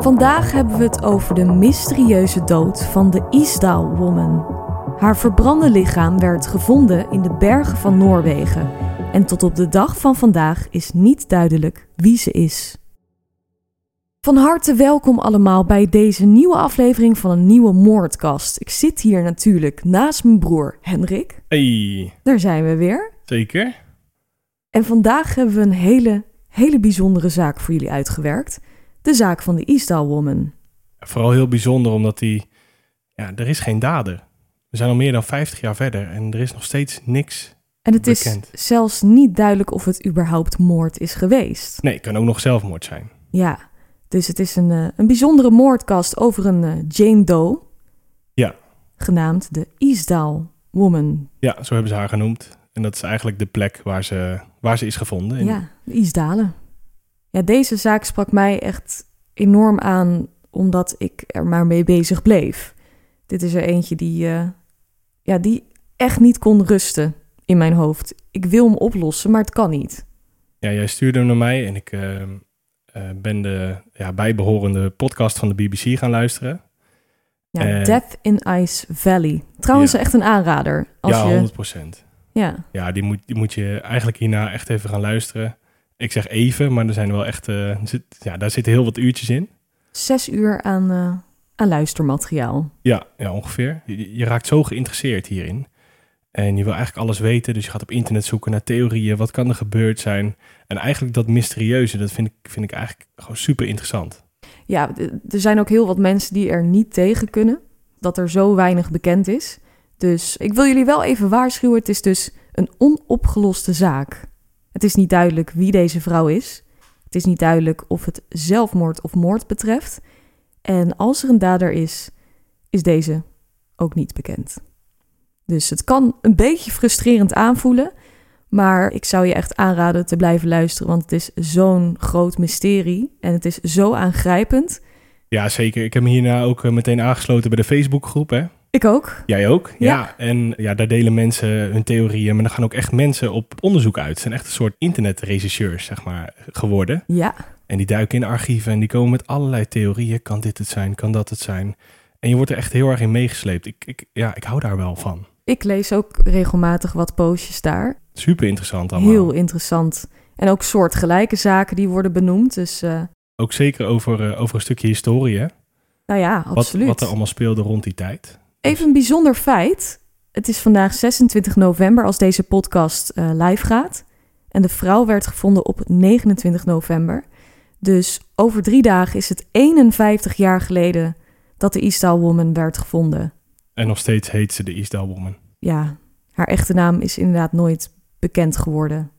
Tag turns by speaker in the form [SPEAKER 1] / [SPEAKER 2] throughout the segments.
[SPEAKER 1] Vandaag hebben we het over de mysterieuze dood van de Isdal Woman. Haar verbrande lichaam werd gevonden in de bergen van Noorwegen. En tot op de dag van vandaag is niet duidelijk wie ze is. Van harte welkom allemaal bij deze nieuwe aflevering van een nieuwe moordkast. Ik zit hier natuurlijk naast mijn broer Henrik.
[SPEAKER 2] Hey,
[SPEAKER 1] Daar zijn we weer.
[SPEAKER 2] zeker.
[SPEAKER 1] En vandaag hebben we een hele, hele bijzondere zaak voor jullie uitgewerkt. De zaak van de Isdal Woman.
[SPEAKER 2] Vooral heel bijzonder omdat die... Ja, er is geen dader. We zijn al meer dan 50 jaar verder en er is nog steeds niks.
[SPEAKER 1] En het is zelfs niet duidelijk of het überhaupt moord is geweest.
[SPEAKER 2] Nee, het kan ook nog zelfmoord zijn.
[SPEAKER 1] Ja, dus het is een, eh, een bijzondere moordkast over een eh, Jane Doe.
[SPEAKER 2] Ja.
[SPEAKER 1] Genaamd de Isdal Woman.
[SPEAKER 2] Ja, zo hebben ze haar genoemd. En dat is eigenlijk de plek waar ze, waar ze is gevonden. In-
[SPEAKER 1] Ja, de Isdalen. Ja, deze zaak sprak mij echt enorm aan, omdat ik er maar mee bezig bleef. Dit is er eentje die, eh, ja, die echt niet kon rusten in mijn hoofd. Ik wil hem oplossen, maar het kan niet.
[SPEAKER 2] Ja, jij stuurde hem naar mij en ik eh, eh, ben de ja, bijbehorende podcast van de BBC gaan luisteren.
[SPEAKER 1] Ja. Death in Ice Valley. Trouwens,
[SPEAKER 2] Ja.
[SPEAKER 1] echt een aanrader. Als
[SPEAKER 2] ja,
[SPEAKER 1] je,
[SPEAKER 2] 100%
[SPEAKER 1] ja,
[SPEAKER 2] Ja, die moet, die moet je eigenlijk hierna echt even gaan luisteren. Ik zeg even, maar er zijn wel echt... eh, zit, ja, daar zitten heel wat uurtjes in.
[SPEAKER 1] zes uur aan, eh, aan luistermateriaal.
[SPEAKER 2] Ja, ja ongeveer. Je, je raakt zo geïnteresseerd hierin. En je wil eigenlijk alles weten. Dus je gaat op internet zoeken naar theorieën. Wat kan er gebeurd zijn? En eigenlijk dat mysterieuze, dat vind ik, vind ik eigenlijk gewoon super interessant.
[SPEAKER 1] Ja, er zijn ook heel wat mensen die er niet tegen kunnen. Dat er zo weinig bekend is. Dus ik wil jullie wel even waarschuwen. Het is dus een onopgeloste zaak. Het is niet duidelijk wie deze vrouw is. Het is niet duidelijk of het zelfmoord of moord betreft. En als er een dader is, is deze ook niet bekend. Dus het kan een beetje frustrerend aanvoelen. Maar ik zou je echt aanraden te blijven luisteren, want het is zo'n groot mysterie en het is zo aangrijpend.
[SPEAKER 2] Ja, zeker. Ik heb me hierna ook eh, meteen aangesloten bij de Facebookgroep, hè?
[SPEAKER 1] Ik ook.
[SPEAKER 2] Jij ook?
[SPEAKER 1] Ja.
[SPEAKER 2] En ja, daar delen mensen hun theorieën. Maar er gaan ook echt mensen op onderzoek uit. Het zijn echt een soort internetregisseurs, zeg maar, geworden.
[SPEAKER 1] Ja,
[SPEAKER 2] En die duiken in archieven en die komen met allerlei theorieën. Kan dit het zijn? Kan dat het zijn? En je wordt er echt heel erg in meegesleept. Ik, ik, ja, ik hou daar wel van.
[SPEAKER 1] ik lees ook regelmatig wat postjes daar.
[SPEAKER 2] Super interessant allemaal.
[SPEAKER 1] Heel interessant. En ook soortgelijke zaken die worden benoemd. Dus eh,
[SPEAKER 2] Ook zeker over, eh, over een stukje historie, hè?
[SPEAKER 1] nou ja,
[SPEAKER 2] Wat,
[SPEAKER 1] absoluut.
[SPEAKER 2] wat er allemaal speelde rond die tijd.
[SPEAKER 1] Even een bijzonder feit. Het is vandaag 26 november als deze podcast eh, live gaat. En de vrouw werd gevonden op 29 november. Dus over drie dagen is het 51 jaar geleden dat de Eastall Woman werd gevonden.
[SPEAKER 2] En nog steeds heet ze de Eastdale Woman.
[SPEAKER 1] Ja, haar echte naam is inderdaad nooit bekend geworden.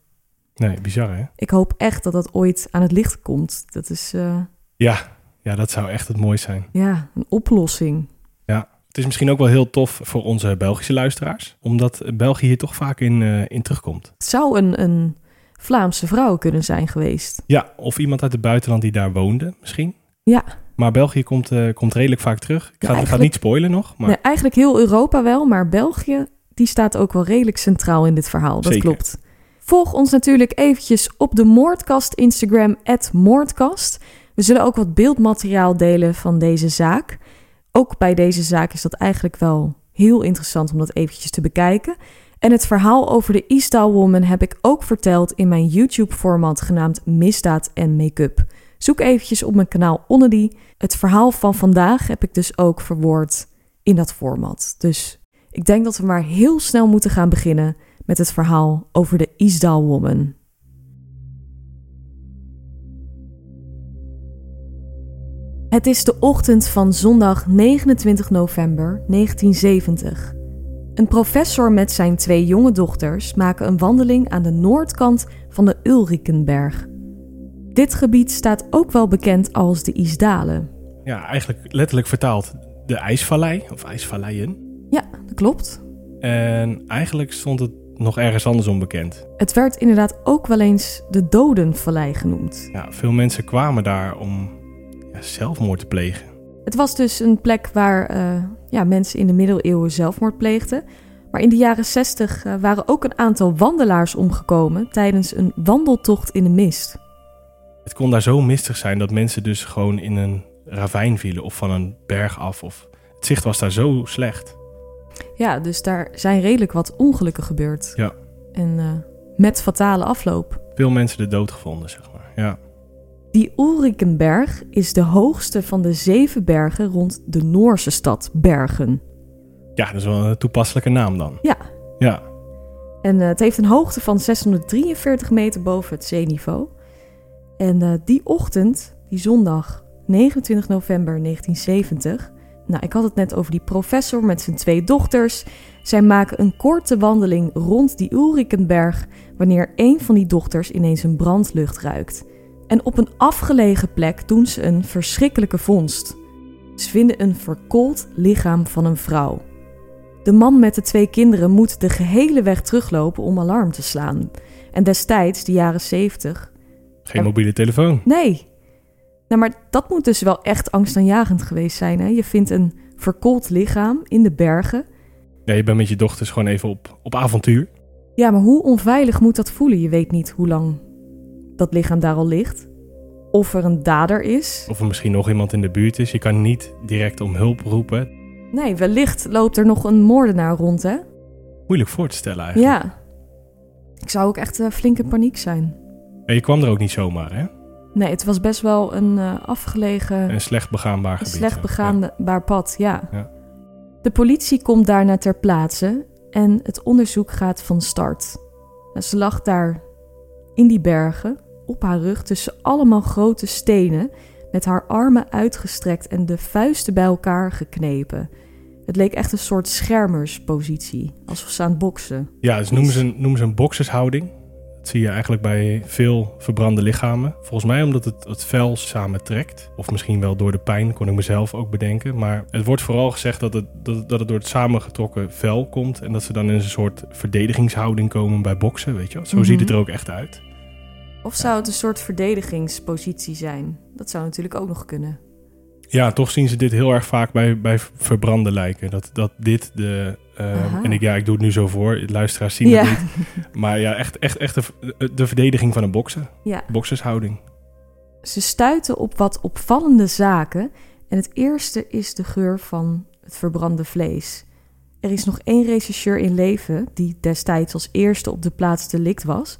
[SPEAKER 2] Nee, bizar hè?
[SPEAKER 1] Ik hoop echt dat dat ooit aan het licht komt. Dat is eh,
[SPEAKER 2] Ja, ja, dat zou echt het mooiste zijn.
[SPEAKER 1] ja, een oplossing.
[SPEAKER 2] Is misschien ook wel heel tof voor onze Belgische luisteraars. Omdat België hier toch vaak in, eh, in terugkomt.
[SPEAKER 1] Het zou een, een Vlaamse vrouw kunnen zijn geweest.
[SPEAKER 2] Ja, of iemand uit het buitenland die daar woonde misschien.
[SPEAKER 1] Ja.
[SPEAKER 2] Maar België komt, eh, komt redelijk vaak terug. Ik ga, ga niet spoilen nog, maar
[SPEAKER 1] Nee, eigenlijk heel Europa wel, maar België die staat ook wel redelijk centraal in dit verhaal. Dat
[SPEAKER 2] Zeker.
[SPEAKER 1] klopt. Volg ons natuurlijk eventjes op de Moordkast Instagram, Moordkast. We zullen ook wat beeldmateriaal delen van deze zaak. Ook bij deze zaak is dat eigenlijk wel heel interessant om dat eventjes te bekijken. En het verhaal over de Eastall Woman heb ik ook verteld in mijn YouTube-format genaamd Misdaad en Make-up. Zoek eventjes op mijn kanaal Onnedy. Het verhaal van vandaag heb ik dus ook verwoord in dat format. Dus ik denk dat we maar heel snel moeten gaan beginnen met het verhaal over de Isdal Woman. Het is de ochtend van zondag 29 november 1970. Een professor met zijn twee jonge dochters maken een wandeling aan de noordkant van de Ulrikenberg. Dit gebied staat ook wel bekend als de Isdalen.
[SPEAKER 2] Ja, eigenlijk letterlijk vertaald de ijsvallei of ijsvalleien.
[SPEAKER 1] Ja, dat klopt.
[SPEAKER 2] En eigenlijk stond het nog ergens anders onbekend.
[SPEAKER 1] Het werd inderdaad ook wel eens de Dodenvallei genoemd.
[SPEAKER 2] Ja, veel mensen kwamen daar om zelfmoord te plegen.
[SPEAKER 1] Het was dus een plek waar eh, ja, mensen in de middeleeuwen zelfmoord pleegden. Maar in de jaren 60 uh, waren ook een aantal wandelaars omgekomen tijdens een wandeltocht in de mist.
[SPEAKER 2] Het kon daar zo mistig zijn dat mensen dus gewoon in een ravijn vielen of van een berg af. Of het zicht was daar zo slecht.
[SPEAKER 1] Ja, dus daar zijn redelijk wat ongelukken gebeurd.
[SPEAKER 2] Ja.
[SPEAKER 1] En uh, met fatale afloop.
[SPEAKER 2] Veel mensen de dood gevonden, zeg maar. Ja.
[SPEAKER 1] Die Ulrikenberg is de hoogste van de zeven bergen rond de Noorse stad Bergen.
[SPEAKER 2] Ja, dat is wel een toepasselijke naam dan.
[SPEAKER 1] Ja.
[SPEAKER 2] Ja.
[SPEAKER 1] En uh, het heeft een hoogte van 643 meter boven het zeeniveau. En uh, die ochtend, die zondag 29 november 1970. Nou, ik had het net over die professor met zijn twee dochters. Zij maken een korte wandeling rond die Ulrikenberg wanneer een van die dochters ineens een brandlucht ruikt. En op een afgelegen plek doen ze een verschrikkelijke vondst. Ze vinden een verkoold lichaam van een vrouw. De man met de twee kinderen moet de gehele weg teruglopen om alarm te slaan. En destijds, de jaren 70.
[SPEAKER 2] Geen mobiele telefoon.
[SPEAKER 1] Nee. Nou, maar dat moet dus wel echt angstaanjagend geweest zijn. Hè? Je vindt een verkoold lichaam in de bergen.
[SPEAKER 2] Ja, je bent met je dochters gewoon even op, op avontuur.
[SPEAKER 1] Ja, maar hoe onveilig moet dat voelen? Je weet niet hoe lang dat lichaam daar al ligt. Of er een dader is.
[SPEAKER 2] Of er misschien nog iemand in de buurt is. Je kan niet direct om hulp roepen.
[SPEAKER 1] Nee, wellicht loopt er nog een moordenaar rond, hè?
[SPEAKER 2] Moeilijk voor te stellen eigenlijk.
[SPEAKER 1] Ja. Ik zou ook echt uh, flink in paniek zijn.
[SPEAKER 2] En je kwam er ook niet zomaar, hè?
[SPEAKER 1] Nee, het was best wel een uh, afgelegen...
[SPEAKER 2] Een slecht begaanbaar gebied.
[SPEAKER 1] Een slecht begaanbaar ja. pad, ja. ja. De politie komt daarna ter plaatse en het onderzoek gaat van start. Ze lag daar in die bergen, op haar rug, tussen allemaal grote stenen, met haar armen uitgestrekt en de vuisten bij elkaar geknepen. Het leek echt een soort schermerspositie, alsof ze aan het boksen.
[SPEAKER 2] Ja, dus noemen ze, een, noemen ze een boksershouding. Dat zie je eigenlijk bij veel verbrande lichamen. Volgens mij omdat het het vel samen trekt. Of misschien wel door de pijn, kon ik mezelf ook bedenken. Maar het wordt vooral gezegd dat het, dat, dat het door het samengetrokken vel komt. En dat ze dan in een soort verdedigingshouding komen bij boksen, weet je wel. Zo mm -hmm. ziet het er ook echt uit.
[SPEAKER 1] Of zou het een soort verdedigingspositie zijn? Dat zou natuurlijk ook nog kunnen.
[SPEAKER 2] Ja, toch zien ze dit heel erg vaak bij, bij verbrande lijken. Dat, dat dit de. Uh, en ik, ja, ik doe het nu zo voor. Luisteraars zien
[SPEAKER 1] ja.
[SPEAKER 2] het niet. Maar ja, echt, echt, echt de, de verdediging van een bokser.
[SPEAKER 1] Ja.
[SPEAKER 2] Boksershouding.
[SPEAKER 1] Ze stuiten op wat opvallende zaken. En het eerste is de geur van het verbrande vlees. Er is nog één rechercheur in leven die destijds als eerste op de plaats delict was.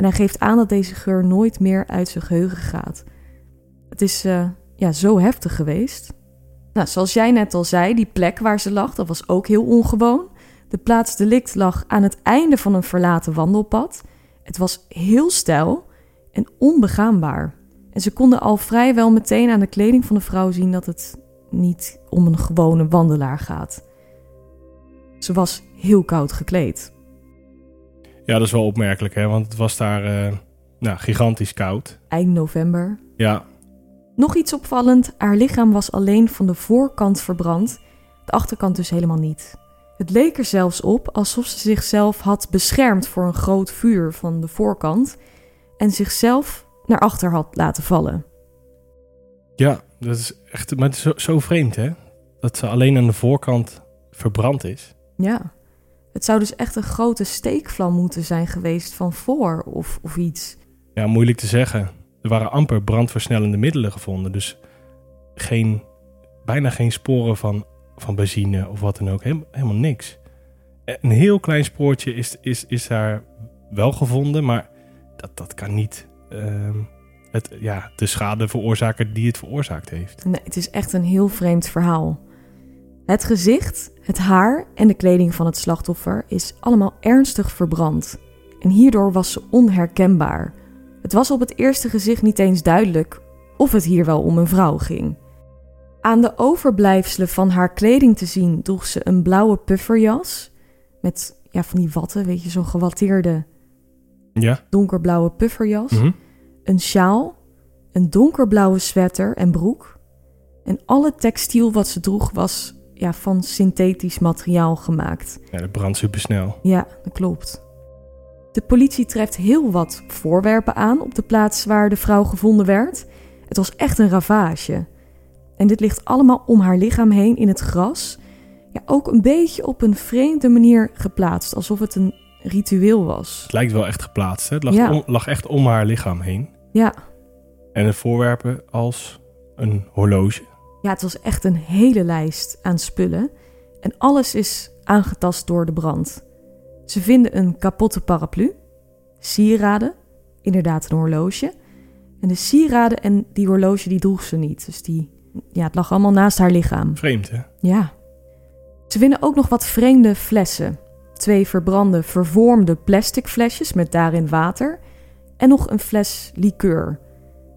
[SPEAKER 1] En hij geeft aan dat deze geur nooit meer uit zijn geheugen gaat. Het is uh, ja, zo heftig geweest. Nou, zoals jij net al zei, die plek waar ze lag, dat was ook heel ongewoon. De plaats delict lag aan het einde van een verlaten wandelpad. Het was heel steil en onbegaanbaar. En ze konden al vrijwel meteen aan de kleding van de vrouw zien dat het niet om een gewone wandelaar gaat. Ze was heel koud gekleed.
[SPEAKER 2] Ja, dat is wel opmerkelijk, hè? want het was daar uh, nou, gigantisch koud.
[SPEAKER 1] Eind november.
[SPEAKER 2] Ja.
[SPEAKER 1] Nog iets opvallend, haar lichaam was alleen van de voorkant verbrand, de achterkant dus helemaal niet. Het leek er zelfs op alsof ze zichzelf had beschermd voor een groot vuur van de voorkant en zichzelf naar achter had laten vallen.
[SPEAKER 2] Ja, dat is echt maar het is zo, zo vreemd hè, dat ze alleen aan de voorkant verbrand is.
[SPEAKER 1] Ja. Het zou dus echt een grote steekvlam moeten zijn geweest van voor of, of iets.
[SPEAKER 2] Ja, moeilijk te zeggen. Er waren amper brandversnellende middelen gevonden. Dus geen, bijna geen sporen van, van benzine of wat dan ook. Helemaal, helemaal niks. Een heel klein spoortje is, is, is daar wel gevonden, maar dat, dat kan niet uh, het, ja, de schade veroorzaker die het veroorzaakt heeft.
[SPEAKER 1] Nee, het is echt een heel vreemd verhaal. Het gezicht, het haar en de kleding van het slachtoffer is allemaal ernstig verbrand. En hierdoor was ze onherkenbaar. Het was op het eerste gezicht niet eens duidelijk of het hier wel om een vrouw ging. Aan de overblijfselen van haar kleding te zien droeg ze een blauwe pufferjas met ja, van die watten, weet je, zo'n gewatteerde
[SPEAKER 2] Ja?
[SPEAKER 1] donkerblauwe pufferjas,
[SPEAKER 2] Mhm.
[SPEAKER 1] een sjaal, een donkerblauwe sweater en broek. En alle textiel wat ze droeg was ja, van synthetisch materiaal gemaakt.
[SPEAKER 2] Ja, dat brandt supersnel.
[SPEAKER 1] Ja, dat klopt. De politie treft heel wat voorwerpen aan op de plaats waar de vrouw gevonden werd. Het was echt een ravage. En dit ligt allemaal om haar lichaam heen in het gras. Ja, ook een beetje op een vreemde manier geplaatst, alsof het een ritueel was.
[SPEAKER 2] Het lijkt wel echt geplaatst. Hè? Het lag,
[SPEAKER 1] Ja.
[SPEAKER 2] om- lag echt om haar lichaam heen.
[SPEAKER 1] Ja,
[SPEAKER 2] En de voorwerpen als een horloge.
[SPEAKER 1] Ja, het was echt een hele lijst aan spullen. En alles is aangetast door de brand. Ze vinden een kapotte paraplu, sieraden, inderdaad een horloge. En de sieraden en die horloge die droeg ze niet. Dus die, ja, het lag allemaal naast haar lichaam.
[SPEAKER 2] Vreemd, hè?
[SPEAKER 1] Ja. Ze vinden ook nog wat vreemde flessen. Twee verbrande, vervormde plastic flesjes met daarin water. En nog een fles liqueur.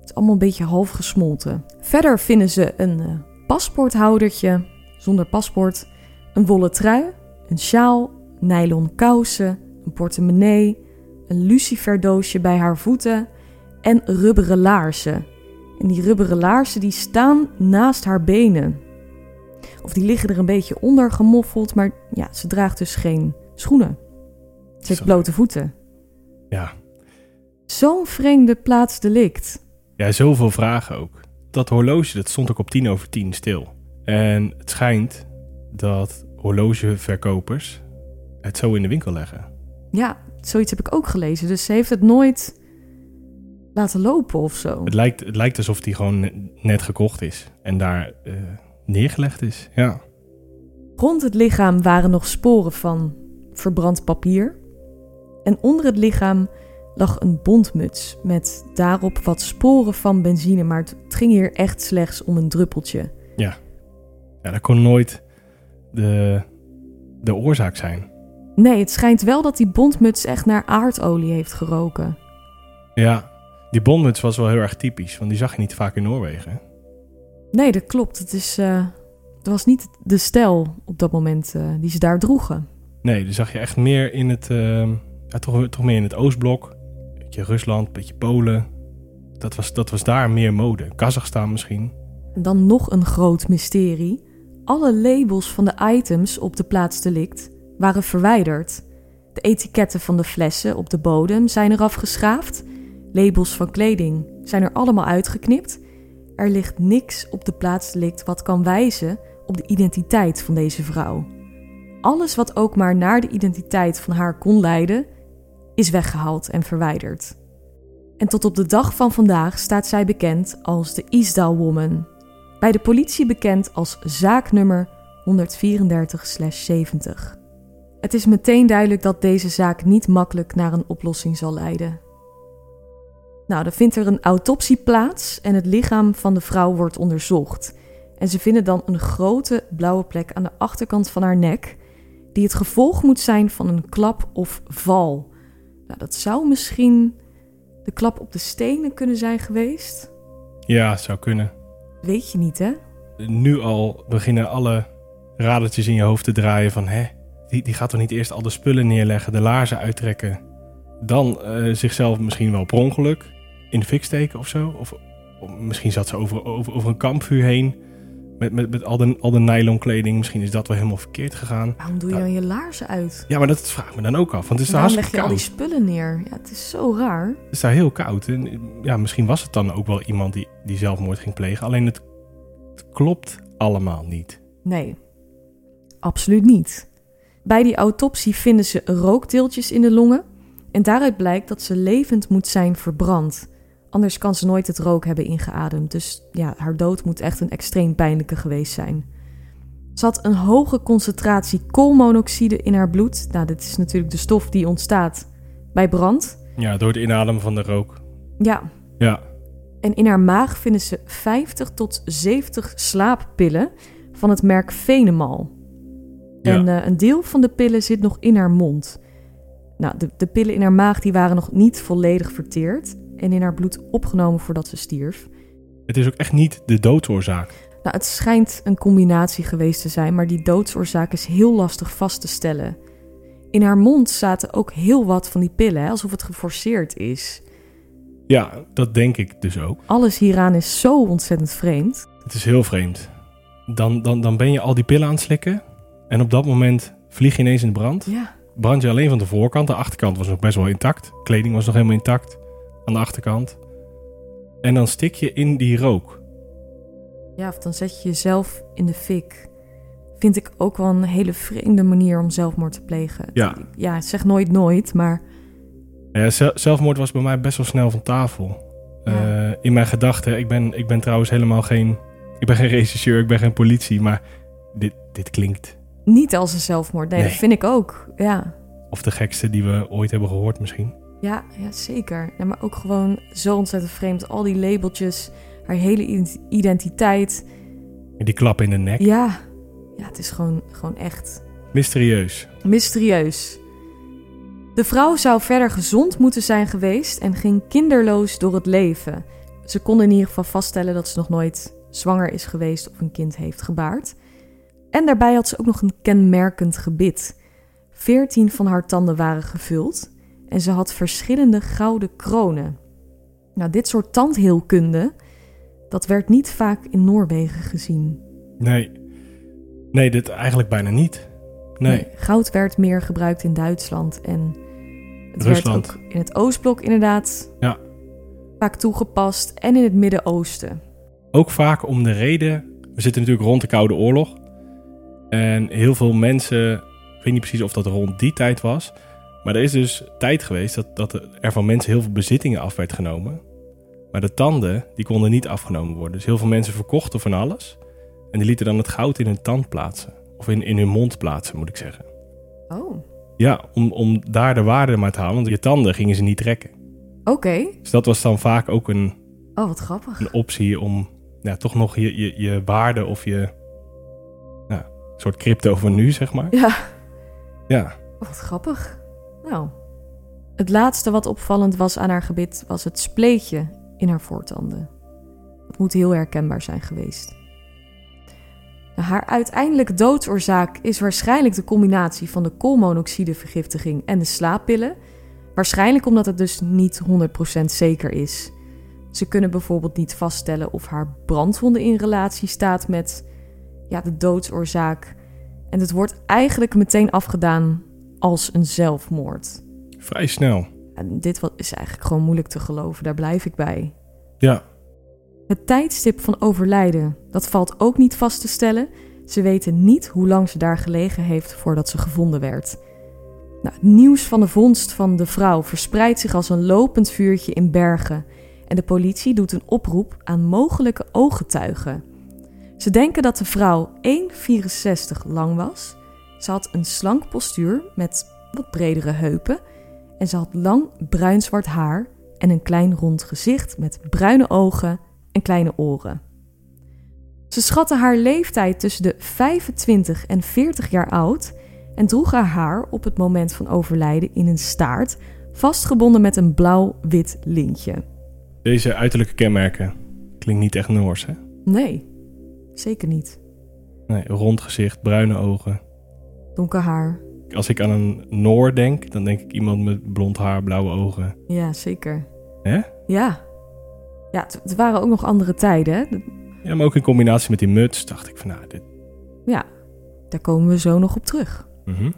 [SPEAKER 1] Het is allemaal een beetje half gesmolten. Verder vinden ze een eh, paspoorthoudertje zonder paspoort. Een wollen trui, een sjaal, nylon kousen, een portemonnee, een luciferdoosje bij haar voeten en rubberen laarzen. En die rubberen laarzen die staan naast haar benen. Of die liggen er een beetje onder gemoffeld, maar ja, ze draagt dus geen schoenen. Ze heeft blote voeten.
[SPEAKER 2] Ja.
[SPEAKER 1] Zo'n vreemde plaatsdelict.
[SPEAKER 2] Ja, zoveel vragen ook. Dat horloge, dat stond ook op tien over tien stil. En het schijnt dat horlogeverkopers het zo in de winkel leggen.
[SPEAKER 1] Ja, zoiets heb ik ook gelezen. Dus ze heeft het nooit laten lopen of zo.
[SPEAKER 2] Het lijkt, het lijkt alsof die gewoon ne- net gekocht is en daar eh, neergelegd is. Ja.
[SPEAKER 1] Rond het lichaam waren nog sporen van verbrand papier. En onder het lichaam lag een bondmuts met daarop wat sporen van benzine. Maar het ging hier echt slechts om een druppeltje.
[SPEAKER 2] ja, dat kon nooit de, de oorzaak zijn.
[SPEAKER 1] Nee, het schijnt wel dat die bondmuts echt naar aardolie heeft geroken.
[SPEAKER 2] Ja, die bondmuts was wel heel erg typisch, want die zag je niet vaak in Noorwegen.
[SPEAKER 1] Nee, dat klopt. Het, is, het was niet de stijl op dat moment eh, die ze daar droegen.
[SPEAKER 2] Nee, die zag je echt meer in het, eh, ja, toch, toch meer in het Oostblok. Beetje Rusland, beetje Polen. Dat was, dat was daar meer mode. Kazachstan misschien.
[SPEAKER 1] En dan nog een groot mysterie. Alle labels van de items op de plaatsdelict waren verwijderd. De etiketten van de flessen op de bodem zijn eraf geschaafd. Labels van kleding zijn er allemaal uitgeknipt. Er ligt niks op de plaatsdelict wat kan wijzen op de identiteit van deze vrouw. Alles wat ook maar naar de identiteit van haar kon leiden, is weggehaald en verwijderd. En tot op de dag van vandaag staat zij bekend als de Isdal Woman. Bij de politie bekend als zaaknummer 134-70. Het is meteen duidelijk dat deze zaak niet makkelijk naar een oplossing zal leiden. Nou, dan vindt er een autopsie plaats en het lichaam van de vrouw wordt onderzocht. En ze vinden dan een grote blauwe plek aan de achterkant van haar nek, die het gevolg moet zijn van een klap of val. Nou, dat zou misschien de klap op de stenen kunnen zijn geweest.
[SPEAKER 2] Ja, zou kunnen.
[SPEAKER 1] Weet je niet, hè?
[SPEAKER 2] Nu al beginnen alle radertjes in je hoofd te draaien van... hè, die, die gaat toch niet eerst al de spullen neerleggen, de laarzen uittrekken... dan eh, zichzelf misschien wel per ongeluk in de fik steken of zo? Of, of misschien zat ze over, over, over een kampvuur heen met, met, met al, de, al de nylon kleding. Misschien is dat wel helemaal verkeerd gegaan.
[SPEAKER 1] Waarom doe je
[SPEAKER 2] Ja.
[SPEAKER 1] dan je laarzen uit?
[SPEAKER 2] Ja, maar dat vraag ik me dan ook af. Want het is daar
[SPEAKER 1] Waarom leg je al die
[SPEAKER 2] koud.
[SPEAKER 1] spullen neer? Ja, het is zo raar.
[SPEAKER 2] Het is daar heel koud. En ja, misschien was het dan ook wel iemand die, die zelfmoord ging plegen. Alleen het, het klopt allemaal niet.
[SPEAKER 1] Nee, absoluut niet. Bij die autopsie vinden ze rookdeeltjes in de longen. En daaruit blijkt dat ze levend moet zijn verbrand. Anders kan ze nooit het rook hebben ingeademd. Dus ja, haar dood moet echt een extreem pijnlijke geweest zijn. Ze had een hoge concentratie koolmonoxide in haar bloed. Nou, dit is natuurlijk de stof die ontstaat bij brand.
[SPEAKER 2] Ja, door het inademen van de rook.
[SPEAKER 1] Ja,
[SPEAKER 2] Ja,
[SPEAKER 1] En in haar maag vinden ze 50 tot 70 slaappillen van het merk Venemal.
[SPEAKER 2] Ja.
[SPEAKER 1] En eh, een deel van de pillen zit nog in haar mond. Nou, de, de pillen in haar maag die waren nog niet volledig verteerd en in haar bloed opgenomen voordat ze stierf.
[SPEAKER 2] Het is ook echt niet de doodsoorzaak.
[SPEAKER 1] Nou, het schijnt een combinatie geweest te zijn, maar die doodsoorzaak is heel lastig vast te stellen. In haar mond zaten ook heel wat van die pillen, alsof het geforceerd is.
[SPEAKER 2] Ja, dat denk ik dus ook.
[SPEAKER 1] Alles hieraan is zo ontzettend vreemd.
[SPEAKER 2] Het is heel vreemd. Dan, dan, dan ben je al die pillen aan het slikken. En op dat moment vlieg je ineens in de brand.
[SPEAKER 1] Ja,
[SPEAKER 2] Brand je alleen van de voorkant. De achterkant was nog best wel intact. Kleding was nog helemaal intact. Aan de achterkant. En dan stik je in die rook.
[SPEAKER 1] ja of dan zet je jezelf in de fik. Vind ik ook wel een hele vreemde manier om zelfmoord te plegen.
[SPEAKER 2] Ja.
[SPEAKER 1] Ja, zeg nooit nooit, maar
[SPEAKER 2] Ja, zel- zelfmoord was bij mij best wel snel van tafel.
[SPEAKER 1] Ja.
[SPEAKER 2] Eh, in mijn gedachten. Ik ben, ik ben trouwens helemaal geen... Ik ben geen regisseur, ik ben geen politie. Maar dit, dit klinkt...
[SPEAKER 1] niet als een zelfmoord. Nee,
[SPEAKER 2] Nee.
[SPEAKER 1] dat vind ik ook. Ja.
[SPEAKER 2] Of de gekste die we ooit hebben gehoord misschien.
[SPEAKER 1] Ja, ja zeker. Ja, maar ook gewoon zo ontzettend vreemd. Al die labeltjes, haar hele ident- identiteit.
[SPEAKER 2] Die klap in de nek.
[SPEAKER 1] Ja, ja het is gewoon, gewoon echt
[SPEAKER 2] Mysterieus.
[SPEAKER 1] mysterieus. De vrouw zou verder gezond moeten zijn geweest en ging kinderloos door het leven. Ze konden in ieder geval vaststellen dat ze nog nooit zwanger is geweest of een kind heeft gebaard. En daarbij had ze ook nog een kenmerkend gebit. Veertien van haar tanden waren gevuld en ze had verschillende gouden kronen. Nou, dit soort tandheelkunde, dat werd niet vaak in Noorwegen gezien.
[SPEAKER 2] Nee. Nee, dit eigenlijk bijna niet. Nee.
[SPEAKER 1] Goud werd meer gebruikt in Duitsland en het
[SPEAKER 2] Rusland.
[SPEAKER 1] werd ook in het Oostblok inderdaad
[SPEAKER 2] Ja.
[SPEAKER 1] vaak toegepast en in het Midden-Oosten.
[SPEAKER 2] Ook vaak om de reden... We zitten natuurlijk rond de Koude Oorlog. En heel veel mensen... Ik weet niet precies of dat rond die tijd was. Maar er is dus tijd geweest dat, dat er van mensen heel veel bezittingen af werd genomen. Maar de tanden, die konden niet afgenomen worden. Dus heel veel mensen verkochten van alles. En die lieten dan het goud in hun tand plaatsen. Of in, in hun mond plaatsen, moet ik zeggen.
[SPEAKER 1] Oh,
[SPEAKER 2] Ja, om, om daar de waarde maar te halen. Want je tanden gingen ze niet trekken.
[SPEAKER 1] oké.
[SPEAKER 2] Dus dat was dan vaak ook een,
[SPEAKER 1] Oh, wat grappig.
[SPEAKER 2] een optie om ja, toch nog je, je, je waarde of je ja, soort crypto van nu, zeg maar.
[SPEAKER 1] Ja,
[SPEAKER 2] Ja,
[SPEAKER 1] wat grappig. Nou, het laatste wat opvallend was aan haar gebit was het spleetje in haar voortanden. Dat moet heel herkenbaar zijn geweest. Nou, Haar uiteindelijke doodsoorzaak is waarschijnlijk de combinatie van de koolmonoxidevergiftiging en de slaappillen. Waarschijnlijk omdat het dus niet 100% zeker is. Ze kunnen bijvoorbeeld niet vaststellen of haar brandwonde in relatie staat met ja, de doodsoorzaak. En het wordt eigenlijk meteen afgedaan als een zelfmoord.
[SPEAKER 2] vrij snel.
[SPEAKER 1] En dit wat is eigenlijk gewoon moeilijk te geloven, daar blijf ik bij.
[SPEAKER 2] Ja,
[SPEAKER 1] Het tijdstip van overlijden, dat valt ook niet vast te stellen. Ze weten niet hoe lang ze daar gelegen heeft voordat ze gevonden werd. Nou, het nieuws van de vondst van de vrouw verspreidt zich als een lopend vuurtje in Bergen. En de politie doet een oproep aan mogelijke ooggetuigen. Ze denken dat de vrouw 1,64 lang was. Ze had een slank postuur met wat bredere heupen. En ze had lang bruin-zwart haar en een klein rond gezicht met bruine ogen en kleine oren. Ze schatte haar leeftijd tussen de 25 en 40 jaar oud en droeg haar haar op het moment van overlijden in een staart, vastgebonden met een blauw-wit lintje.
[SPEAKER 2] deze uiterlijke kenmerken klinkt niet echt Noors, hè?
[SPEAKER 1] Nee, zeker niet.
[SPEAKER 2] Nee, rond gezicht, bruine ogen.
[SPEAKER 1] Donker haar.
[SPEAKER 2] Als ik aan een Noor denk, dan denk ik iemand met blond haar, blauwe ogen.
[SPEAKER 1] Ja, zeker.
[SPEAKER 2] Hè?
[SPEAKER 1] Ja. Ja, het, het waren ook nog andere tijden. hè.
[SPEAKER 2] Ja, maar ook in combinatie met die muts dacht ik van, nou, dit...
[SPEAKER 1] Ja, daar komen we zo nog op terug.
[SPEAKER 2] mhm.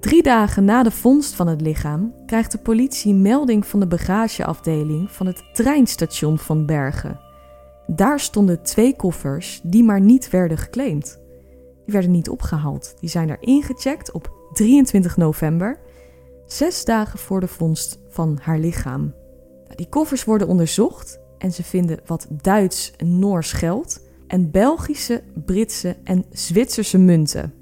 [SPEAKER 1] Drie dagen na de vondst van het lichaam krijgt de politie melding van de bagageafdeling van het treinstation van Bergen. Daar stonden twee koffers die maar niet werden geclaimd. Werden niet opgehaald. Die zijn er ingecheckt op 23 november, zes dagen voor de vondst van haar lichaam. Nou, die koffers worden onderzocht en ze vinden wat Duits en Noors geld en Belgische, Britse en Zwitserse munten.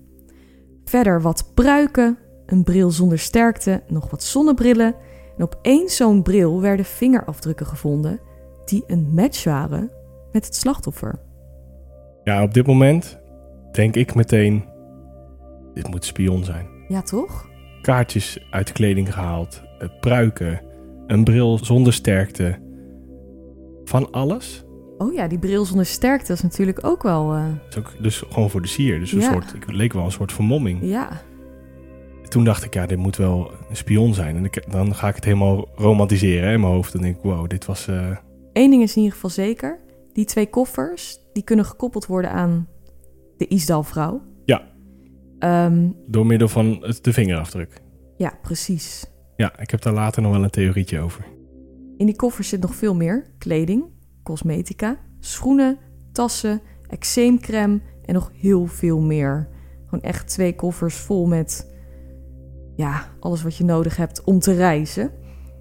[SPEAKER 1] Verder wat pruiken, een bril zonder sterkte, nog wat zonnebrillen. En op één zo'n bril werden vingerafdrukken gevonden die een match waren met het slachtoffer.
[SPEAKER 2] Ja, op dit moment denk ik meteen, dit moet spion zijn.
[SPEAKER 1] Ja, toch?
[SPEAKER 2] Kaartjes uit de kleding gehaald, eh, pruiken, een bril zonder sterkte. Van alles.
[SPEAKER 1] Oh ja, die bril zonder sterkte is natuurlijk ook wel... eh,
[SPEAKER 2] Dus, ook, dus gewoon voor de sier. Dus een
[SPEAKER 1] Ja.
[SPEAKER 2] soort, ik leek wel een soort vermomming.
[SPEAKER 1] ja,
[SPEAKER 2] Toen dacht ik, ja, dit moet wel een spion zijn. En ik, dan ga ik het helemaal romantiseren hè, in mijn hoofd. Dan denk ik, wow, dit was... eh,
[SPEAKER 1] Eén ding is in ieder geval zeker. Die twee koffers, die kunnen gekoppeld worden aan de Isdalvrouw.
[SPEAKER 2] Ja.
[SPEAKER 1] Ehm,
[SPEAKER 2] door middel van het, de vingerafdruk.
[SPEAKER 1] ja, precies.
[SPEAKER 2] Ja, ik heb daar later nog wel een theorietje over.
[SPEAKER 1] In die koffers zit nog veel meer. Kleding, cosmetica, schoenen, tassen, eczeemcrème en nog heel veel meer. Gewoon echt twee koffers vol met ja, alles wat je nodig hebt om te reizen.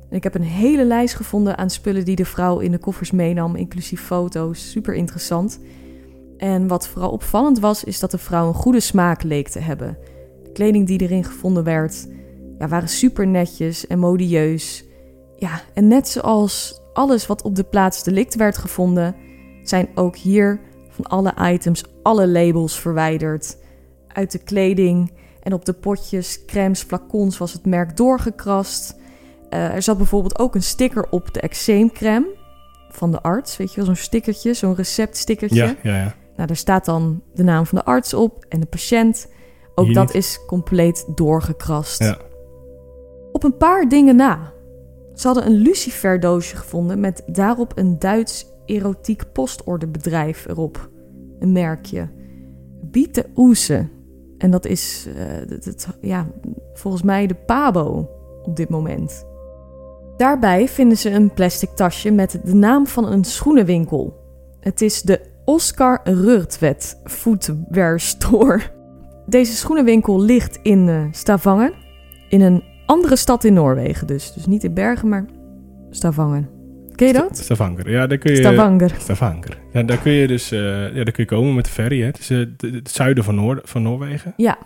[SPEAKER 1] En ik heb een hele lijst gevonden aan spullen die de vrouw in de koffers meenam, inclusief foto's. Super interessant. En wat vooral opvallend was, is dat de vrouw een goede smaak leek te hebben. De kleding die erin gevonden werd, ja, waren super netjes en modieus. Ja, en net zoals alles wat op de plaats delict werd gevonden, zijn ook hier van alle items alle labels verwijderd. Uit de kleding en op de potjes, crèmes, flacons was het merk doorgekrast. Eh, er zat bijvoorbeeld ook een sticker op de eczeemcrème van de arts. Weet je wel, zo'n stickertje, zo'n receptstickertje.
[SPEAKER 2] Ja, ja, ja.
[SPEAKER 1] Nou, daar staat dan de naam van de arts op en de patiënt. Ook
[SPEAKER 2] Hier
[SPEAKER 1] dat
[SPEAKER 2] niet.
[SPEAKER 1] is compleet doorgekrast.
[SPEAKER 2] Ja.
[SPEAKER 1] Op een paar dingen na. Ze hadden een luciferdoosje gevonden met daarop een Duits erotiek postorderbedrijf erop. Een merkje. Biete Oese. En dat is het, het- ja, volgens mij de Pabo op dit moment. Daarbij vinden ze een plastic tasje met de naam van een schoenenwinkel. Het is de Oscar Rurtwet Footwear Store. Deze schoenenwinkel ligt in eh, Stavanger. In een andere stad in Noorwegen dus. Dus niet in Bergen, maar Stavanger. Ken je dat?
[SPEAKER 2] Stavanger. Ja, daar kun je...
[SPEAKER 1] Stavanger.
[SPEAKER 2] Stavanger. Ja, daar kun je dus eh, ja, daar kun je komen met de ferry. Hè. Het is eh, het zuiden van, Noord van Noorwegen.
[SPEAKER 1] Ja.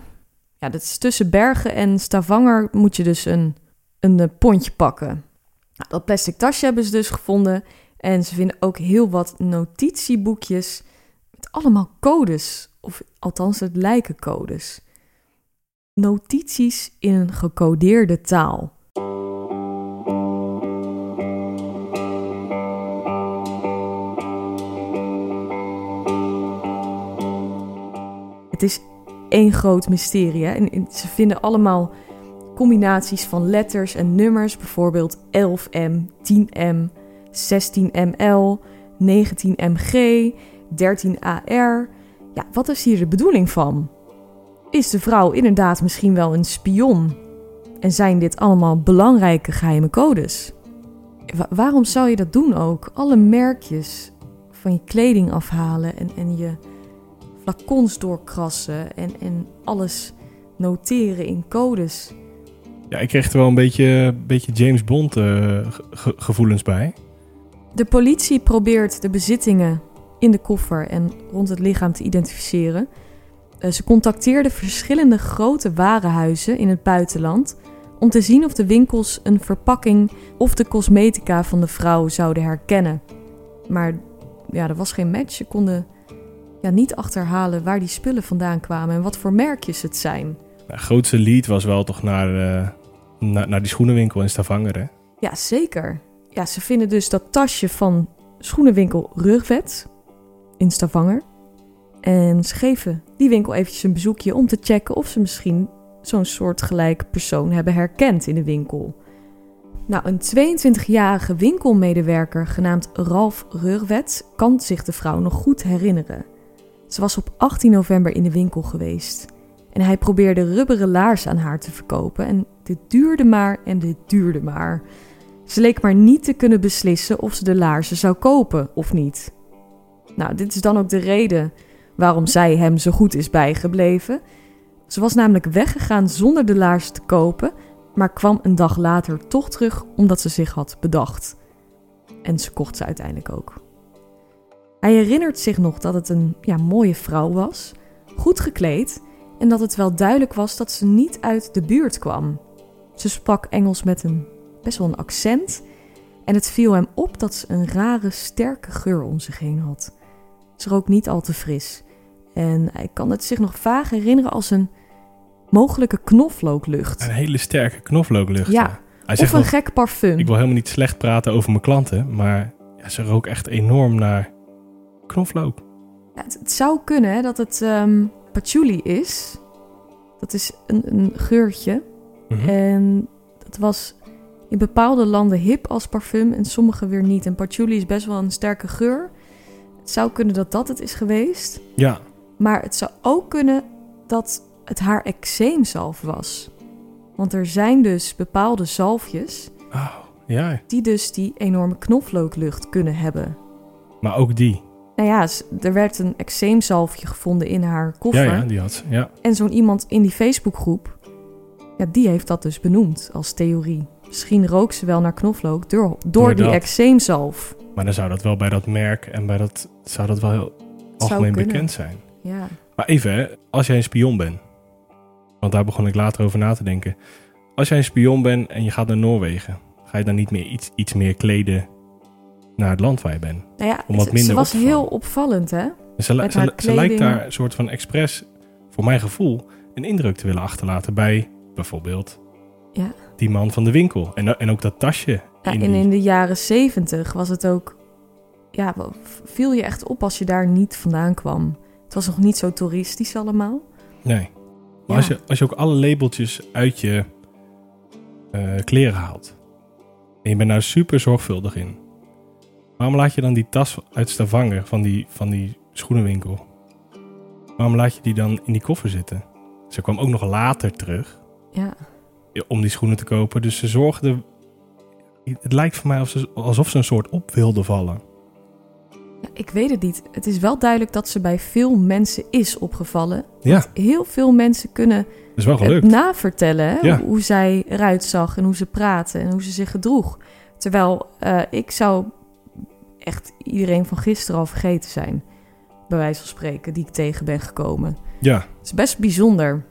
[SPEAKER 1] Ja, dat is tussen Bergen en Stavanger moet je dus een, een pontje pakken. Nou, dat plastic tasje hebben ze dus gevonden. En ze vinden ook heel wat notitieboekjes met allemaal codes. Of althans, het lijken codes. Notities in een gecodeerde taal. Het is één groot mysterie. Hè? En ze vinden allemaal combinaties van letters en nummers. Bijvoorbeeld 11M, 10M, 16ML, 19MG, 13AR. Ja, wat is hier de bedoeling van? Is de vrouw inderdaad misschien wel een spion? En zijn dit allemaal belangrijke geheime codes? Wa- waarom zou je dat doen ook? Alle merkjes van je kleding afhalen en, en je flacons doorkrassen en, en alles noteren in codes.
[SPEAKER 2] Ja, ik kreeg er wel een beetje, beetje James Bond eh, ge- ge- gevoelens bij.
[SPEAKER 1] De politie probeert de bezittingen in de koffer en rond het lichaam te identificeren. Eh, Ze contacteerden verschillende grote warenhuizen in het buitenland om te zien of de winkels een verpakking of de cosmetica van de vrouw zouden herkennen. Maar ja, er was geen match. Ze konden ja, niet achterhalen waar die spullen vandaan kwamen en wat voor merkjes het zijn.
[SPEAKER 2] Nou, Het grootste lead was wel toch naar, eh, naar, naar die schoenenwinkel in Stavanger. Hè?
[SPEAKER 1] Ja, zeker. Ja, ze vinden dus dat tasje van schoenenwinkel Rugwet in Stavanger. En ze geven die winkel eventjes een bezoekje om te checken of ze misschien zo'n soortgelijk persoon hebben herkend in de winkel. Nou, een 22-jarige winkelmedewerker genaamd Ralf Rurwet kan zich de vrouw nog goed herinneren. Ze was op 18 november in de winkel geweest. En hij probeerde rubberen laarzen aan haar te verkopen. En dit duurde maar en dit duurde maar. Ze leek maar niet te kunnen beslissen of ze de laarzen zou kopen of niet. Nou, dit is dan ook de reden waarom zij hem zo goed is bijgebleven. Ze was namelijk weggegaan zonder de laarzen te kopen, maar kwam een dag later toch terug omdat ze zich had bedacht. En ze kocht ze uiteindelijk ook. Hij herinnert zich nog dat het een ja, mooie vrouw was, goed gekleed en dat het wel duidelijk was dat ze niet uit de buurt kwam. Ze sprak Engels met een best wel een accent En het viel hem op dat ze een rare, sterke geur om zich heen had. Ze rook niet al te fris. En hij kan het zich nog vaag herinneren als een mogelijke knoflooklucht.
[SPEAKER 2] Een hele sterke knoflooklucht.
[SPEAKER 1] Ja,
[SPEAKER 2] Hij
[SPEAKER 1] of een gek parfum.
[SPEAKER 2] ik wil helemaal niet slecht praten over mijn klanten, maar ja, ze rook echt enorm naar knoflook.
[SPEAKER 1] Ja, het, het zou kunnen hè, dat het ehm, patchouli is. Dat is een, een geurtje.
[SPEAKER 2] Mhm.
[SPEAKER 1] En dat was in bepaalde landen hip als parfum en sommige weer niet. En patchouli is best wel een sterke geur. Het zou kunnen dat dat het is geweest.
[SPEAKER 2] Ja,
[SPEAKER 1] Maar het zou ook kunnen dat het haar eczeemzalf was. Want er zijn dus bepaalde zalfjes
[SPEAKER 2] oh, ja,
[SPEAKER 1] die dus die enorme knoflooklucht kunnen hebben.
[SPEAKER 2] maar ook die.
[SPEAKER 1] Nou ja, er werd een eczeemzalfje gevonden in haar
[SPEAKER 2] Ja,
[SPEAKER 1] koffer.
[SPEAKER 2] ja, die had ze. Ja.
[SPEAKER 1] En zo'n iemand in die Facebookgroep, ja, die heeft dat dus benoemd als theorie. Misschien rook ze wel naar knoflook door, door,
[SPEAKER 2] Door
[SPEAKER 1] die
[SPEAKER 2] dat.
[SPEAKER 1] eczeemzalf.
[SPEAKER 2] Maar dan zou dat wel bij dat merk en bij dat zou dat wel heel algemeen bekend zijn.
[SPEAKER 1] Ja.
[SPEAKER 2] Maar even, hè, als jij een spion bent, want daar begon ik later over na te denken. Als jij een spion bent en je gaat naar Noorwegen, ga je dan niet meer iets, iets meer kleden naar het land waar je bent?
[SPEAKER 1] Nou ja,
[SPEAKER 2] Om wat minder
[SPEAKER 1] ze was
[SPEAKER 2] op te vallen.
[SPEAKER 1] heel opvallend, hè?
[SPEAKER 2] Ze, ze, lijkt daar een soort van expres, voor mijn gevoel, een indruk te willen achterlaten bij bijvoorbeeld
[SPEAKER 1] Ja.
[SPEAKER 2] die man van de winkel. En, en ook dat tasje.
[SPEAKER 1] Ja,
[SPEAKER 2] in
[SPEAKER 1] en
[SPEAKER 2] die-
[SPEAKER 1] in de jaren zeventig was het ook... Ja, viel je echt op als je daar niet vandaan kwam. Het was nog niet zo toeristisch allemaal.
[SPEAKER 2] Nee. Maar
[SPEAKER 1] Ja.
[SPEAKER 2] als, je, als je ook alle labeltjes uit je eh, kleren haalt. En je bent daar super zorgvuldig in. Waarom laat je dan die tas uit Stavanger van die, van die schoenenwinkel? Waarom laat je die dan in die koffer zitten? Ze kwam ook nog later terug
[SPEAKER 1] Ja,
[SPEAKER 2] om die schoenen te kopen. Dus ze zorgde... Het lijkt voor mij alsof ze, alsof ze een soort op wilde vallen.
[SPEAKER 1] Ik weet het niet. Het is wel duidelijk dat ze bij veel mensen is opgevallen.
[SPEAKER 2] Ja,
[SPEAKER 1] Heel veel mensen kunnen
[SPEAKER 2] is wel gelukt.
[SPEAKER 1] navertellen hè,
[SPEAKER 2] Ja.
[SPEAKER 1] hoe zij eruit zag en hoe ze praatte en hoe ze zich gedroeg. Terwijl eh, ik zou echt iedereen van gisteren al vergeten zijn, bij wijze van spreken, die ik tegen ben gekomen.
[SPEAKER 2] Ja,
[SPEAKER 1] Het is best bijzonder.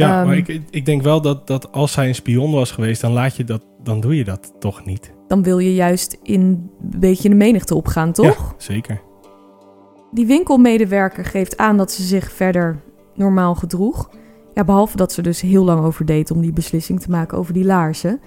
[SPEAKER 2] Ja
[SPEAKER 1] Ehm,
[SPEAKER 2] maar ik, ik denk wel dat, dat als zij een spion was geweest, dan, laat je dat, dan doe je dat toch niet.
[SPEAKER 1] Dan wil je juist in een beetje de menigte opgaan, toch?
[SPEAKER 2] Ja, zeker.
[SPEAKER 1] Die winkelmedewerker geeft aan dat ze zich verder normaal gedroeg. Ja, behalve dat ze dus heel lang over deed om die beslissing te maken over die laarzen.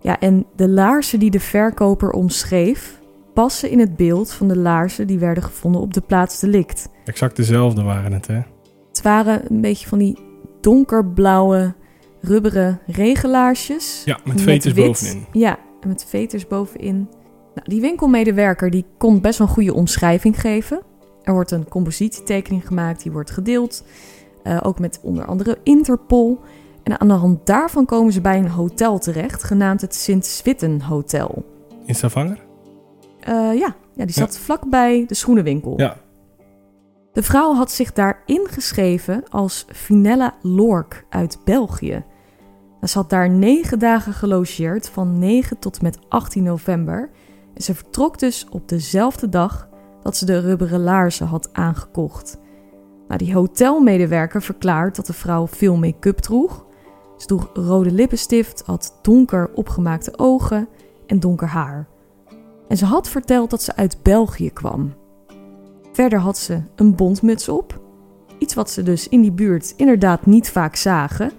[SPEAKER 1] Ja, en de laarzen die de verkoper omschreef, passen in het beeld van de laarzen die werden gevonden op de plaats delict.
[SPEAKER 2] Exact dezelfde waren het, hè?
[SPEAKER 1] Het waren een beetje van die donkerblauwe, rubberen regenlaarsjes.
[SPEAKER 2] Ja, met veters
[SPEAKER 1] wit.
[SPEAKER 2] bovenin.
[SPEAKER 1] Ja, en met veters bovenin. Nou, die winkelmedewerker die kon best wel een goede omschrijving geven. Er wordt een compositietekening gemaakt, die wordt gedeeld. eh, ook met onder andere Interpol. En aan de hand daarvan komen ze bij een hotel terecht, genaamd het Sint-Switten Hotel.
[SPEAKER 2] In Stavanger?
[SPEAKER 1] Eh, ja, ja, die zat vlakbij de schoenenwinkel.
[SPEAKER 2] Ja.
[SPEAKER 1] De vrouw had zich daar ingeschreven als Finella Lork uit België. Ze had daar negen dagen gelogeerd, van 9 tot met 18 november. En ze vertrok dus op dezelfde dag dat ze de rubberen laarzen had aangekocht. Nou, die hotelmedewerker verklaart dat de vrouw veel make-up droeg. Ze droeg rode lippenstift, had donker opgemaakte ogen en donker haar. En ze had verteld dat ze uit België kwam. Verder had ze een bontmuts op. Iets wat ze dus in die buurt inderdaad niet vaak zagen.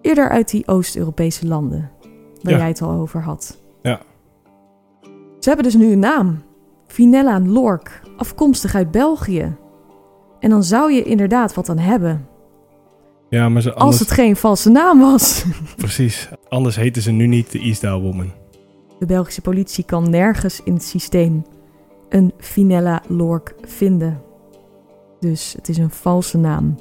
[SPEAKER 1] Eerder uit die Oost-Europese landen, waar
[SPEAKER 2] Ja.
[SPEAKER 1] jij het al over had.
[SPEAKER 2] Ja.
[SPEAKER 1] Ze hebben dus nu een naam. Finella Lork, afkomstig uit België. En dan zou je inderdaad wat aan hebben.
[SPEAKER 2] Ja, maar ze
[SPEAKER 1] Als het geen valse naam was.
[SPEAKER 2] Precies. Anders heten ze nu niet de Eastdale Woman.
[SPEAKER 1] De Belgische politie kan nergens in het systeem een Finella Lork vinden. Dus het is een valse naam.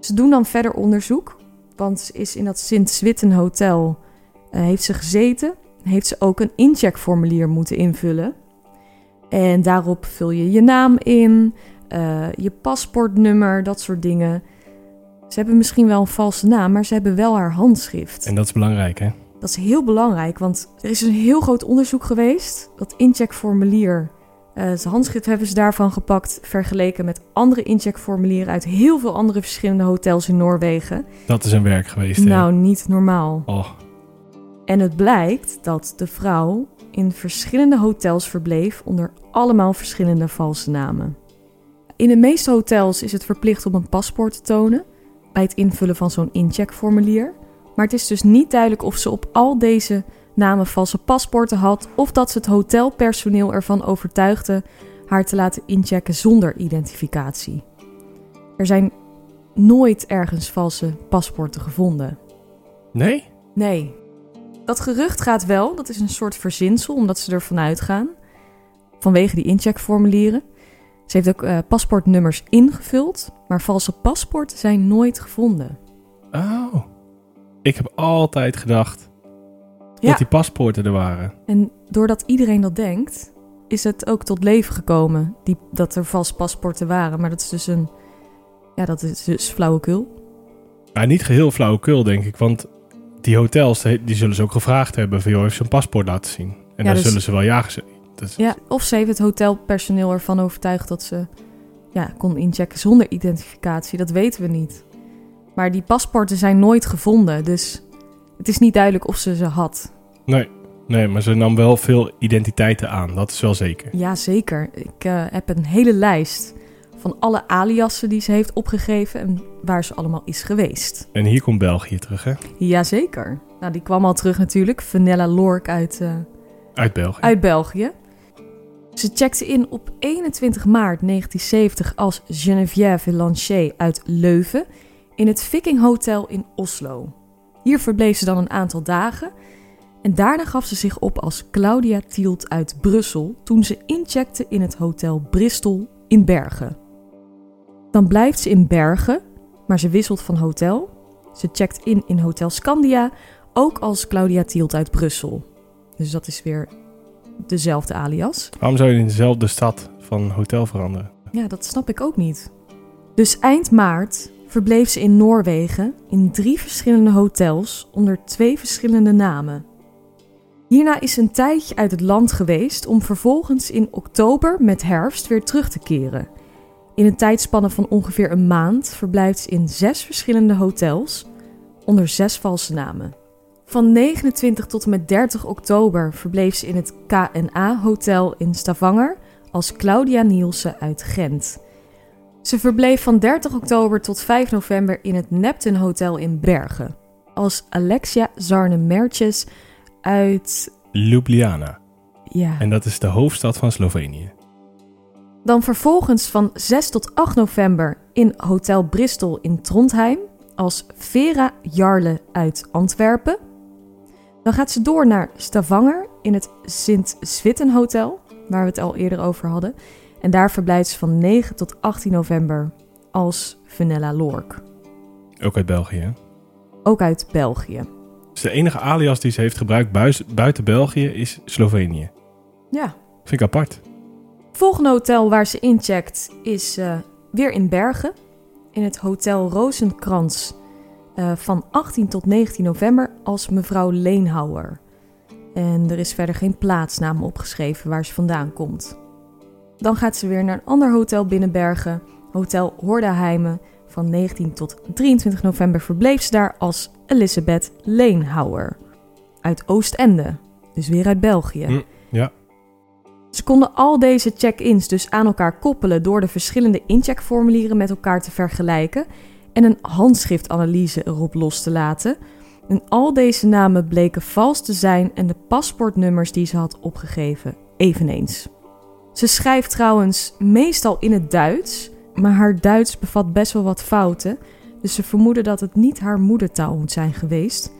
[SPEAKER 1] Ze doen dan verder onderzoek, want ze is in dat Sint-Switten Hotel eh, heeft ze gezeten. Heeft ze ook een incheckformulier moeten invullen. En daarop vul je je naam in, eh, je paspoortnummer, dat soort dingen. Ze hebben misschien wel een valse naam, maar ze hebben wel haar handschrift.
[SPEAKER 2] En dat is belangrijk, hè?
[SPEAKER 1] Dat is heel belangrijk, want er is een heel groot onderzoek geweest. Dat incheckformulier, eh zijn handschrift hebben ze daarvan gepakt, vergeleken met andere incheckformulieren uit heel veel andere verschillende hotels in Noorwegen.
[SPEAKER 2] Dat is een werk geweest, hè?
[SPEAKER 1] Nou, niet normaal.
[SPEAKER 2] Oh,
[SPEAKER 1] En het blijkt dat de vrouw in verschillende hotels verbleef onder allemaal verschillende valse namen. In de meeste hotels is het verplicht om een paspoort te tonen bij het invullen van zo'n incheckformulier. Maar het is dus niet duidelijk of ze op al deze namen valse paspoorten had of dat ze het hotelpersoneel ervan overtuigde haar te laten inchecken zonder identificatie. Er zijn nooit ergens valse paspoorten gevonden.
[SPEAKER 2] Nee?
[SPEAKER 1] Nee. Dat gerucht gaat wel, dat is een soort verzinsel omdat ze ervan uitgaan. Vanwege die incheckformulieren. Ze heeft ook uh, paspoortnummers ingevuld, maar valse paspoorten zijn nooit gevonden.
[SPEAKER 2] Oh. Ik heb altijd gedacht dat die paspoorten er waren.
[SPEAKER 1] En doordat iedereen dat denkt, is het ook tot leven gekomen die, dat er valse paspoorten waren. Maar dat is dus een. Ja, dat is dus flauwekul.
[SPEAKER 2] Maar niet geheel flauwekul, denk ik. Want die hotels, die zullen ze ook gevraagd hebben van... joh, heeft zijn paspoort laten zien. En ja, dan dus, zullen ze wel ja gezegd.
[SPEAKER 1] Ja, of ze heeft het hotelpersoneel ervan overtuigd dat ze ja, kon inchecken zonder identificatie. Dat weten we niet. Maar die paspoorten zijn nooit gevonden, dus het is niet duidelijk of ze ze had.
[SPEAKER 2] Nee, nee maar ze nam wel veel identiteiten aan, dat is wel zeker.
[SPEAKER 1] Ja, zeker. Ik uh, heb een hele lijst van alle aliassen die ze heeft opgegeven en waar ze allemaal is geweest.
[SPEAKER 2] En hier komt België terug, hè?
[SPEAKER 1] Jazeker. Nou, die kwam al terug natuurlijk. Vanella Lork uit... Uh,
[SPEAKER 2] uit België.
[SPEAKER 1] Uit België. Ze checkte in op 21 maart 1970 als Geneviève Lancher uit Leuven in het Viking Hotel in Oslo. Hier verbleef ze dan een aantal dagen en daarna gaf ze zich op als Claudia Tielt uit Brussel toen ze incheckte in het Hotel Bristol in Bergen. Dan blijft ze in Bergen, maar ze wisselt van hotel. Ze checkt in in Hotel Scandia, ook als Claudia Tielt uit Brussel. Dus dat is weer dezelfde alias.
[SPEAKER 2] Waarom zou je in dezelfde stad van hotel veranderen?
[SPEAKER 1] Ja, dat snap ik ook niet. Dus eind maart verbleef ze in Noorwegen in drie verschillende hotels onder twee verschillende namen. Hierna is ze een tijdje uit het land geweest om vervolgens in oktober met herfst weer terug te keren. In een tijdspanne van ongeveer een maand verblijft ze in zes verschillende hotels onder zes valse namen. Van 29 tot en met 30 oktober verbleef ze in het KNA Hotel in Stavanger als Claudia Nielsen uit Gent. Ze verbleef van 30 oktober tot 5 november in het Neptun Hotel in Bergen als Alexia Zarne Mertjes uit
[SPEAKER 2] Ljubljana.
[SPEAKER 1] Ja.
[SPEAKER 2] En dat is de hoofdstad van Slovenië.
[SPEAKER 1] Dan vervolgens van 6 tot 8 november in Hotel Bristol in Trondheim als Vera Jarle uit Antwerpen. Dan gaat ze door naar Stavanger in het Sint-Zwitten Hotel, waar we het al eerder over hadden. En daar verblijft ze van 9 tot 18 november als Vanella Lork.
[SPEAKER 2] Ook uit België,
[SPEAKER 1] Ook uit België.
[SPEAKER 2] Dus de enige alias die ze heeft gebruikt buiten België is Slovenië.
[SPEAKER 1] Ja.
[SPEAKER 2] Vind ik apart.
[SPEAKER 1] Volgende hotel waar ze incheckt is uh, weer in Bergen. In het Hotel Rozenkrans uh, van 18 tot 19 november als mevrouw Leenhouwer. En er is verder geen plaatsnaam opgeschreven waar ze vandaan komt. Dan gaat ze weer naar een ander hotel binnen Bergen, Hotel Hordaheimen. Van 19 tot 23 november verbleef ze daar als Elisabeth Leenhouwer. Uit Oostende, dus weer uit België.
[SPEAKER 2] Hm, ja.
[SPEAKER 1] Ze konden al deze check-ins dus aan elkaar koppelen door de verschillende incheckformulieren met elkaar te vergelijken en een handschriftanalyse erop los te laten. En al deze namen bleken vals te zijn en de paspoortnummers die ze had opgegeven eveneens. Ze schrijft trouwens meestal in het Duits, maar haar Duits bevat best wel wat fouten, dus ze vermoeden dat het niet haar moedertaal moet zijn geweest.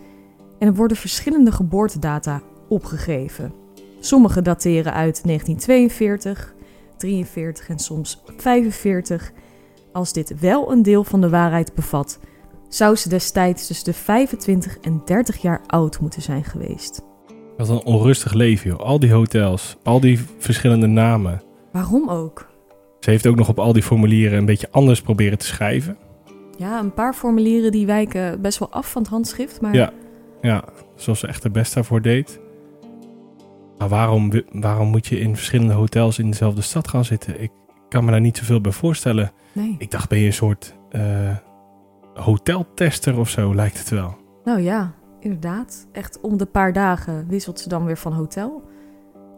[SPEAKER 1] En er worden verschillende geboortedata opgegeven. Sommige dateren uit 1942, 43 en soms 45. Als dit wel een deel van de waarheid bevat, zou ze destijds tussen de 25 en 30 jaar oud moeten zijn geweest.
[SPEAKER 2] Wat een onrustig leven, joh. Al die hotels, al die verschillende namen.
[SPEAKER 1] Waarom ook?
[SPEAKER 2] Ze heeft ook nog op al die formulieren een beetje anders proberen te schrijven.
[SPEAKER 1] Ja, een paar formulieren die wijken best wel af van het handschrift, maar...
[SPEAKER 2] Ja, ja zoals ze echt het best daarvoor deed. Maar waarom, waarom moet je in verschillende hotels in dezelfde stad gaan zitten? Ik kan me daar niet zoveel bij voorstellen.
[SPEAKER 1] Nee.
[SPEAKER 2] Ik dacht, ben je een soort uh, hoteltester of zo, lijkt het wel.
[SPEAKER 1] Nou ja, inderdaad. Echt om de paar dagen wisselt ze dan weer van hotel.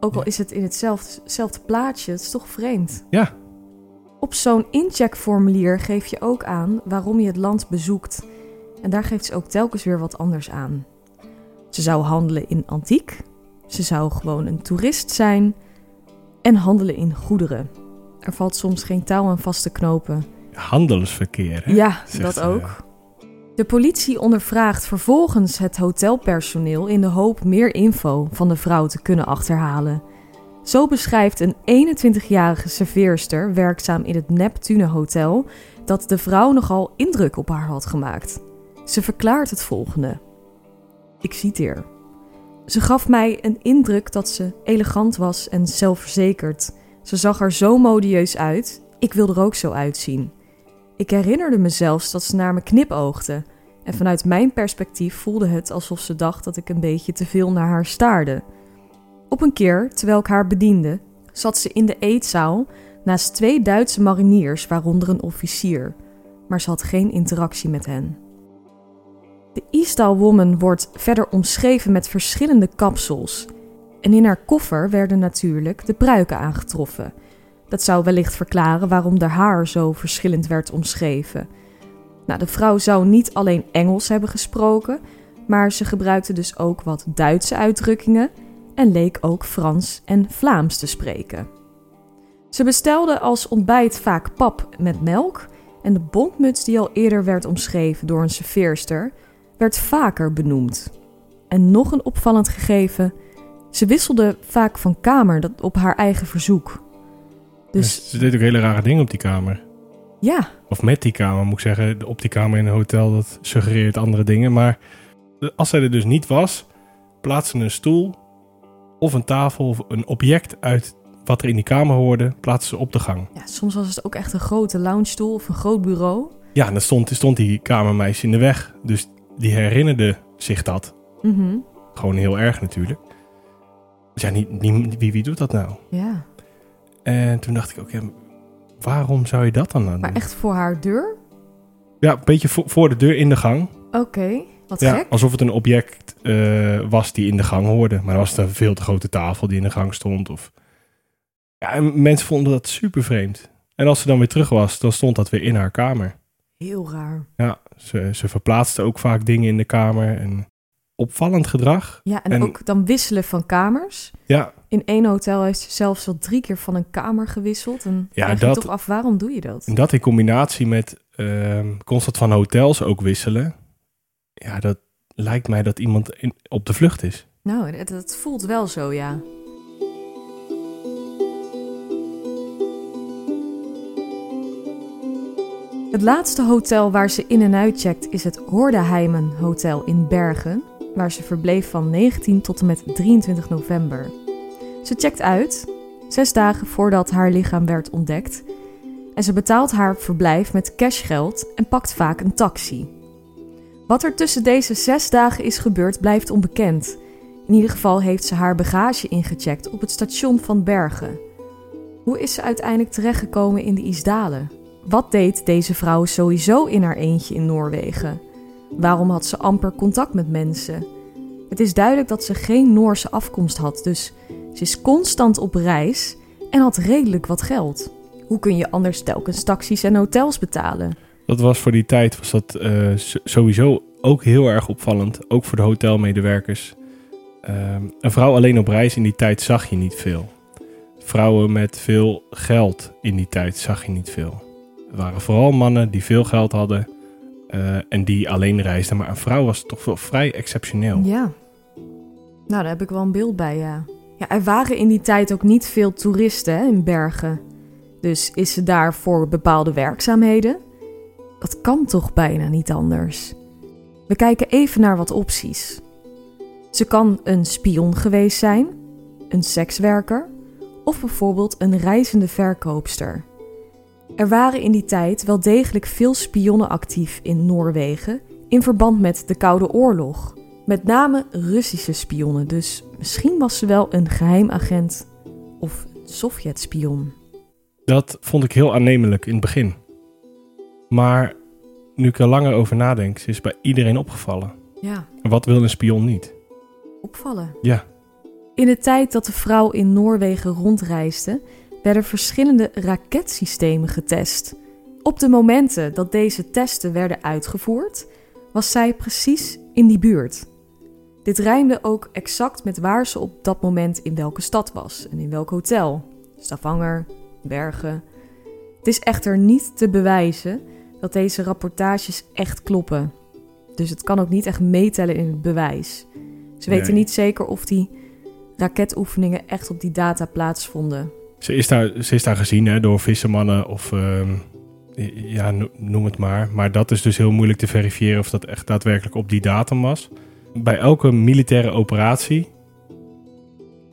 [SPEAKER 1] Ook al
[SPEAKER 2] Ja.
[SPEAKER 1] is het in hetzelfde, hetzelfde plaatje, het is toch vreemd.
[SPEAKER 2] Ja.
[SPEAKER 1] Op zo'n incheckformulier geef je ook aan waarom je het land bezoekt. En daar geeft ze ook telkens weer wat anders aan. Ze zou handelen in antiek. Ze zou gewoon een toerist zijn. En handelen in goederen. Er valt soms geen touw aan vast te knopen.
[SPEAKER 2] Handelsverkeer. Hè?
[SPEAKER 1] Ja, dat
[SPEAKER 2] ze,
[SPEAKER 1] ook. De politie ondervraagt vervolgens het hotelpersoneel in de hoop meer info van de vrouw te kunnen achterhalen. Zo beschrijft een 21-jarige serveerster werkzaam in het Neptune Hotel dat de vrouw nogal indruk op haar had gemaakt. Ze verklaart het volgende. Ik citeer. Ze gaf mij een indruk dat ze elegant was en zelfverzekerd. Ze zag er zo modieus uit. Ik wilde er ook zo uitzien. Ik herinnerde me zelfs dat ze naar me knipoogde. En vanuit mijn perspectief voelde het alsof ze dacht dat ik een beetje te veel naar haar staarde. Op een keer, terwijl ik haar bediende, zat ze in de eetzaal naast twee Duitse mariniers, waaronder een officier. Maar ze had geen interactie met hen. De Eastall Woman wordt verder omschreven met verschillende kapsels. En in haar koffer werden natuurlijk de pruiken aangetroffen. Dat zou wellicht verklaren waarom haar haar zo verschillend werd omschreven. Nou, de vrouw zou niet alleen Engels hebben gesproken, maar ze gebruikte dus ook wat Duitse uitdrukkingen en leek ook Frans en Vlaams te spreken. Ze bestelde als ontbijt vaak pap met melk en de bontmuts die al eerder werd omschreven door een serveerster werd vaker benoemd. En nog een opvallend gegeven: ze wisselde vaak van kamer dat op haar eigen verzoek. Dus
[SPEAKER 2] Dus ze deed ook hele rare dingen op die kamer.
[SPEAKER 1] ja,
[SPEAKER 2] Of met die kamer, moet ik zeggen. Op die kamer in een hotel, dat suggereert andere dingen. Maar als zij er dus niet was, plaatste een stoel of een tafel of een object uit wat er in die kamer hoorde, plaatste ze op de gang.
[SPEAKER 1] ja, soms was het ook echt een grote loungestoel of een groot bureau.
[SPEAKER 2] Ja, en dan stond, stond die kamermeisje in de weg. Dus die herinnerde zich dat.
[SPEAKER 1] Mhm,
[SPEAKER 2] Gewoon heel erg natuurlijk. Dus ja, niet, niet, wie, wie doet dat nou?
[SPEAKER 1] Ja,
[SPEAKER 2] En toen dacht ik ook, waarom zou je dat dan nou
[SPEAKER 1] maar
[SPEAKER 2] doen?
[SPEAKER 1] echt voor haar deur?
[SPEAKER 2] Ja, een beetje voor, voor de deur in de gang.
[SPEAKER 1] Oké, wat
[SPEAKER 2] Ja,
[SPEAKER 1] gek.
[SPEAKER 2] alsof het een object eh, was die in de gang hoorde. Maar dan was het een veel te grote tafel die in de gang stond. Of... Ja, en mensen vonden dat super vreemd. En als ze dan weer terug was, dan stond dat weer in haar kamer.
[SPEAKER 1] Heel raar.
[SPEAKER 2] Ja, ze, ze verplaatste ook vaak dingen in de kamer. En opvallend gedrag.
[SPEAKER 1] Ja, en,
[SPEAKER 2] En-
[SPEAKER 1] ook dan wisselen van kamers.
[SPEAKER 2] Ja,
[SPEAKER 1] In één hotel heeft ze zelfs al drie keer van een kamer gewisseld. En
[SPEAKER 2] Ja, dat-
[SPEAKER 1] toch af, waarom doe je dat?
[SPEAKER 2] en dat in combinatie met ehm, constant van hotels ook wisselen. Ja, dat lijkt mij dat iemand op de vlucht is.
[SPEAKER 1] Nou, het voelt wel zo, ja. Het laatste hotel waar ze in en uit checkt is het Hordeheimen Hotel in Bergen, waar ze verbleef van 19 tot en met 23 november. Ze checkt uit, zes dagen voordat haar lichaam werd ontdekt, en ze betaalt haar verblijf met cashgeld en pakt vaak een taxi. Wat er tussen deze zes dagen is gebeurd blijft onbekend. In ieder geval heeft ze haar bagage ingecheckt op het station van Bergen. Hoe is ze uiteindelijk terechtgekomen in de Isdalen? Wat deed deze vrouw sowieso in haar eentje in Noorwegen? Waarom had ze amper contact met mensen? Het is duidelijk dat ze geen Noorse afkomst had, dus ze is constant op reis en had redelijk wat geld. Hoe kun je anders telkens taxis en hotels betalen?
[SPEAKER 2] Dat was voor die tijd was dat eh, sowieso ook heel erg opvallend. Ook voor de hotelmedewerkers. Ehm, een vrouw alleen op reis in die tijd zag je niet veel. Vrouwen met veel geld in die tijd zag je niet veel. Het waren vooral mannen die veel geld hadden eh, en die alleen reisden. Maar een vrouw was toch wel vrij exceptioneel.
[SPEAKER 1] Ja. Nou, daar heb ik wel een beeld bij, ja. Ja, er waren in die tijd ook niet veel toeristen in Bergen. Dus is ze daar voor bepaalde werkzaamheden? Dat kan toch bijna niet anders. We kijken even naar wat opties. Ze kan een spion geweest zijn, een sekswerker of bijvoorbeeld een reizende verkoopster. Er waren in die tijd wel degelijk veel spionnen actief in Noorwegen in verband met de Koude Oorlog. Met name Russische spionnen, dus misschien was ze wel een geheimagent of Sovjet-spion.
[SPEAKER 2] Dat vond ik heel aannemelijk in het begin. Maar nu ik er langer over nadenk, ze is bij iedereen opgevallen.
[SPEAKER 1] Ja,
[SPEAKER 2] Wat wil een spion niet?
[SPEAKER 1] opvallen.
[SPEAKER 2] Ja,
[SPEAKER 1] In de tijd dat de vrouw in Noorwegen rondreisde, werden verschillende raketsystemen getest. Op de momenten dat deze testen werden uitgevoerd, was zij precies in die buurt. Dit rijmde ook exact met waar ze op dat moment in welke stad was en in welk hotel. Stavanger, Bergen. Het is echter niet te bewijzen dat deze rapportages echt kloppen. Dus het kan ook niet echt meetellen in het bewijs. Ze weten
[SPEAKER 2] Nee.
[SPEAKER 1] niet zeker of die raketoefeningen echt op die data plaatsvonden.
[SPEAKER 2] ze is daar, ze is daar gezien hè, door vissermannen of ehm, ja, no- noem het maar. Maar dat is dus heel moeilijk te verifiëren of dat echt daadwerkelijk op die datum was. Bij elke militaire operatie,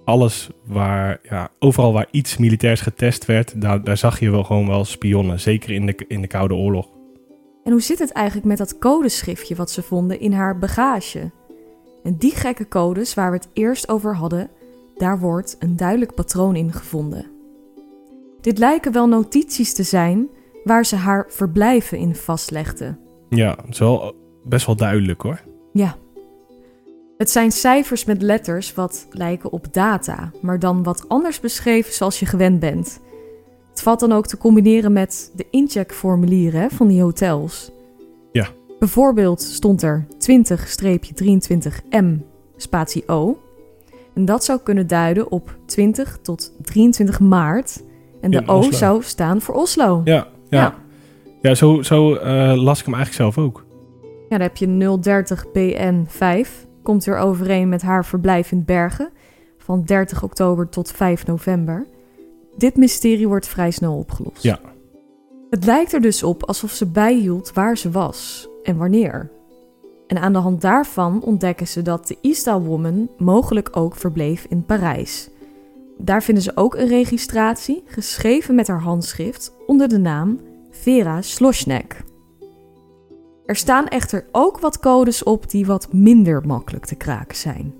[SPEAKER 2] alles waar, ja, overal waar iets militairs getest werd, daar, daar zag je wel gewoon wel spionnen. Zeker in de, in de Koude Oorlog.
[SPEAKER 1] En hoe zit het eigenlijk met dat codeschriftje wat ze vonden in haar bagage? En die gekke codes waar we het eerst over hadden, daar wordt een duidelijk patroon in gevonden. Dit lijken wel notities te zijn waar ze haar verblijven in vastlegde.
[SPEAKER 2] Ja, het is wel best wel duidelijk hoor.
[SPEAKER 1] Ja. Het zijn cijfers met letters wat lijken op data, maar dan wat anders beschreven zoals je gewend bent. Het valt dan ook te combineren met de incheckformulieren van die hotels.
[SPEAKER 2] Ja.
[SPEAKER 1] Bijvoorbeeld stond er 20-23M spatie O. En dat zou kunnen duiden op 20 tot 23 maart. En de
[SPEAKER 2] In
[SPEAKER 1] O
[SPEAKER 2] Oslo.
[SPEAKER 1] zou staan voor Oslo.
[SPEAKER 2] Ja, ja.
[SPEAKER 1] Ja.
[SPEAKER 2] ja. zo, zo eh, las ik hem eigenlijk zelf ook.
[SPEAKER 1] Ja, dan heb je 030 BN5. Komt weer overeen met haar verblijf in Bergen. Van 30 oktober tot 5 november. Dit mysterie wordt vrij snel opgelost.
[SPEAKER 2] Ja.
[SPEAKER 1] Het lijkt er dus op alsof ze bijhield waar ze was en wanneer. En aan de hand daarvan ontdekken ze dat de Isdal Woman mogelijk ook verbleef in Parijs. Daar vinden ze ook een registratie, geschreven met haar handschrift, onder de naam Vera Sloshnek. Er staan echter ook wat codes op die wat minder makkelijk te kraken zijn.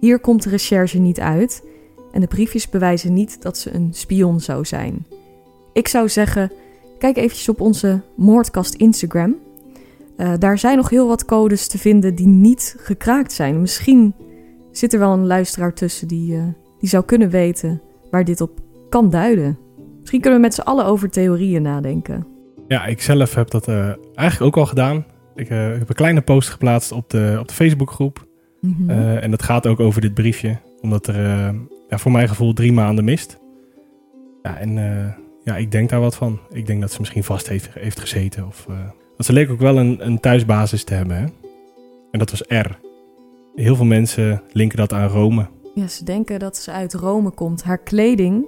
[SPEAKER 1] Hier komt de recherche niet uit en de briefjes bewijzen niet dat ze een spion zou zijn. Ik zou zeggen, kijk eventjes op onze moordkast Instagram. Eh, daar zijn nog heel wat codes te vinden die niet gekraakt zijn. Misschien zit er wel een luisteraar tussen die, eh, die zou kunnen weten waar dit op kan duiden. Misschien kunnen we met z'n allen over theorieën nadenken.
[SPEAKER 2] Ja, ik zelf heb dat eh, eigenlijk ook al gedaan. Ik heb een kleine post geplaatst op de, op de Facebookgroep.
[SPEAKER 1] Mhm.
[SPEAKER 2] En dat gaat ook over dit briefje. Omdat er eh, ja, voor mijn gevoel drie maanden mist. Ja, en eh, ja, ik denk daar wat van. Ik denk dat ze misschien vast heeft, heeft gezeten. Of, eh, want ze leek ook wel een, een thuisbasis te hebben. Hè? En dat was R. Heel veel mensen linken dat aan Rome.
[SPEAKER 1] Ja, ze denken dat ze uit Rome komt. Haar kleding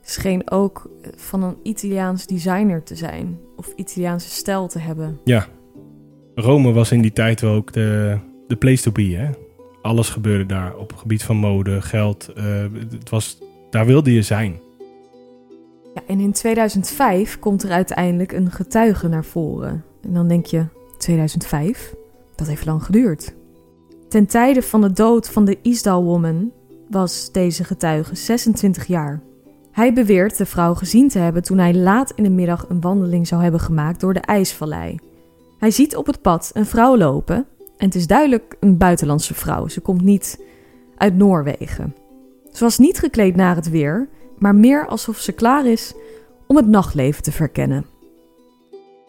[SPEAKER 1] scheen ook eh, van een Italiaans designer te zijn. Of Italiaanse stijl te hebben.
[SPEAKER 2] Ja, Rome was in die tijd wel ook de, de place to be. Hè? Alles gebeurde daar op het gebied van mode, geld. eh, het was, daar wilde je zijn.
[SPEAKER 1] Ja, en in 2005 komt er uiteindelijk een getuige naar voren. En dan denk je, 2005? Dat heeft lang geduurd. Ten tijde van de dood van de Isdal Woman was deze getuige 26 jaar. Hij beweert de vrouw gezien te hebben toen hij laat in de middag een wandeling zou hebben gemaakt door de IJsvallei. Hij ziet op het pad een vrouw lopen en het is duidelijk een buitenlandse vrouw. Ze komt niet uit Noorwegen. Ze was niet gekleed naar het weer, maar meer alsof ze klaar is om het nachtleven te verkennen.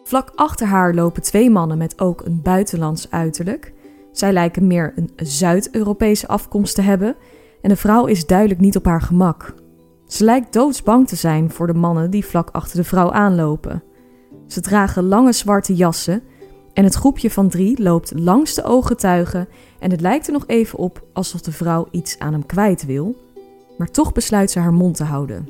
[SPEAKER 1] Vlak achter haar lopen twee mannen met ook een buitenlands uiterlijk. Zij lijken meer een Zuid-Europese afkomst te hebben en de vrouw is duidelijk niet op haar gemak. Ze lijkt doodsbang te zijn voor de mannen die vlak achter de vrouw aanlopen. Ze dragen lange zwarte jassen en het groepje van drie loopt langs de ooggetuigen en het lijkt er nog even op alsof de vrouw iets aan hem kwijt wil, maar toch besluit ze haar mond te houden.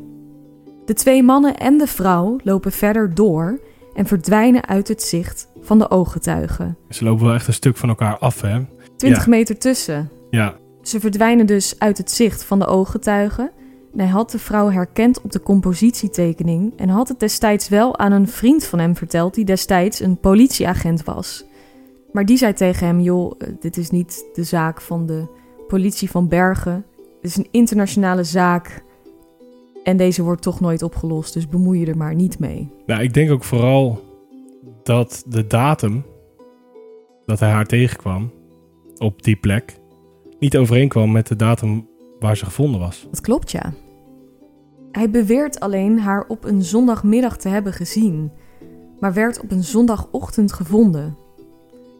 [SPEAKER 1] De twee mannen en de vrouw lopen verder door en verdwijnen uit het zicht van de ooggetuigen.
[SPEAKER 2] Ze lopen wel echt een stuk van elkaar af, hè?
[SPEAKER 1] 20
[SPEAKER 2] Ja.
[SPEAKER 1] meter tussen.
[SPEAKER 2] Ja,
[SPEAKER 1] Ze verdwijnen dus uit het zicht van de ooggetuigen. Hij had de vrouw herkend op de compositietekening en had het destijds wel aan een vriend van hem verteld die destijds een politieagent was. Maar die zei tegen hem: joh, eh, dit is niet de zaak van de politie van Bergen. Het is een internationale zaak en deze wordt toch nooit opgelost, dus bemoei je er maar niet mee.
[SPEAKER 2] nou, ik denk ook vooral dat de datum dat hij haar tegenkwam, op die plek niet overeenkwam met de datum waar ze gevonden was.
[SPEAKER 1] Dat klopt, ja. Hij beweert alleen haar op een zondagmiddag te hebben gezien, maar werd op een zondagochtend gevonden.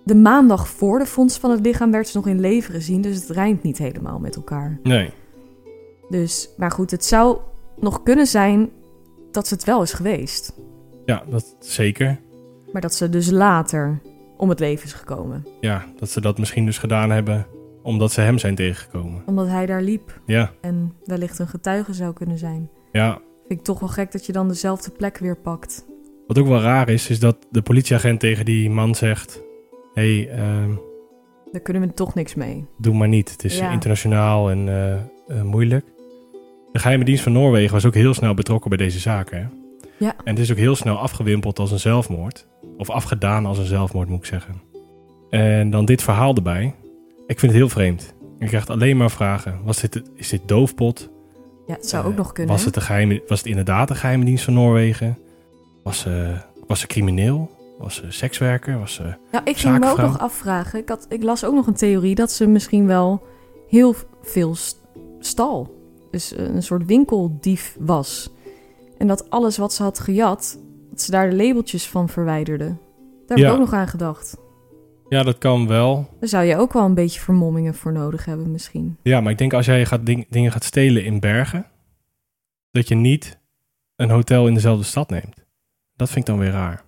[SPEAKER 1] De maandag voor de vondst van het lichaam werd ze nog in leven gezien, dus het rijmt niet helemaal met elkaar.
[SPEAKER 2] Nee.
[SPEAKER 1] Dus, maar goed, het zou nog kunnen zijn dat ze het wel is geweest.
[SPEAKER 2] Ja, dat zeker.
[SPEAKER 1] Maar dat ze dus later om het leven is gekomen.
[SPEAKER 2] Ja, dat ze dat misschien dus gedaan hebben omdat ze hem zijn tegengekomen.
[SPEAKER 1] Omdat hij daar liep
[SPEAKER 2] Ja,
[SPEAKER 1] en wellicht een getuige zou kunnen zijn.
[SPEAKER 2] Ja.
[SPEAKER 1] Vind ik toch wel gek dat je dan dezelfde plek weer pakt.
[SPEAKER 2] Wat ook wel raar is, is dat de politieagent tegen die man zegt... Hé, hey, ehm,
[SPEAKER 1] Daar kunnen we toch niks mee.
[SPEAKER 2] doe maar niet. Het is
[SPEAKER 1] Ja.
[SPEAKER 2] internationaal en eh, eh, moeilijk. De geheime dienst van Noorwegen was ook heel snel betrokken bij deze zaken. Hè?
[SPEAKER 1] Ja.
[SPEAKER 2] En het is ook heel snel afgewimpeld als een zelfmoord. Of afgedaan als een zelfmoord, moet ik zeggen. En dan dit verhaal erbij. Ik vind het heel vreemd. Je krijgt alleen maar vragen. Was dit, is dit doofpot?
[SPEAKER 1] Ja, het zou
[SPEAKER 2] Eh,
[SPEAKER 1] ook nog kunnen.
[SPEAKER 2] Was het, de geheime, was het inderdaad de geheime dienst van Noorwegen? Was ze, was ze crimineel? Was ze sekswerker? Was ze...
[SPEAKER 1] Ja, ik ging me ook nog afvragen. Ik, had, ik las ook nog een theorie dat ze misschien wel heel veel st- stal. Dus eh, een soort winkeldief was. En dat alles wat ze had gejat, dat ze daar de labeltjes van verwijderde. Daar heb
[SPEAKER 2] Ja.
[SPEAKER 1] ik ook nog aan gedacht.
[SPEAKER 2] Ja, dat kan wel.
[SPEAKER 1] Daar zou je ook wel een beetje vermommingen voor nodig hebben misschien.
[SPEAKER 2] Ja, maar ik denk als jij gaat ding- dingen gaat stelen in Bergen, dat je niet een hotel in dezelfde stad neemt. Dat vind ik dan weer raar.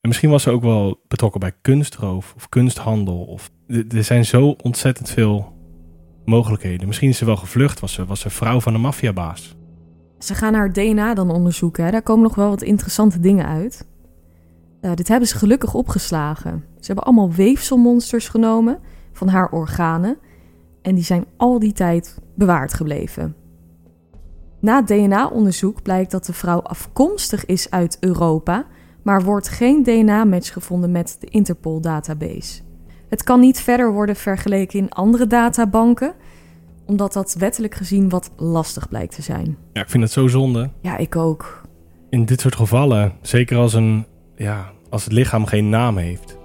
[SPEAKER 2] En misschien was ze ook wel betrokken bij kunstroof of kunsthandel. Of, er zijn zo ontzettend veel mogelijkheden. Misschien is ze wel gevlucht, was ze, was ze vrouw van een maffiabaas.
[SPEAKER 1] Ze gaan haar DNA dan onderzoeken. Hè? Daar komen nog wel wat interessante dingen uit. Eh, dit hebben ze gelukkig opgeslagen. Ze hebben allemaal weefselmonsters genomen van haar organen. En die zijn al die tijd bewaard gebleven. Na DNA-onderzoek blijkt dat de vrouw afkomstig is uit Europa, maar wordt geen DNA-match gevonden met de Interpol-database. Het kan niet verder worden vergeleken in andere databanken, omdat dat wettelijk gezien wat lastig blijkt te zijn.
[SPEAKER 2] Ja, ik vind het zo zonde.
[SPEAKER 1] Ja, ik ook.
[SPEAKER 2] In dit soort gevallen, zeker als, een, ja, als het lichaam geen naam heeft.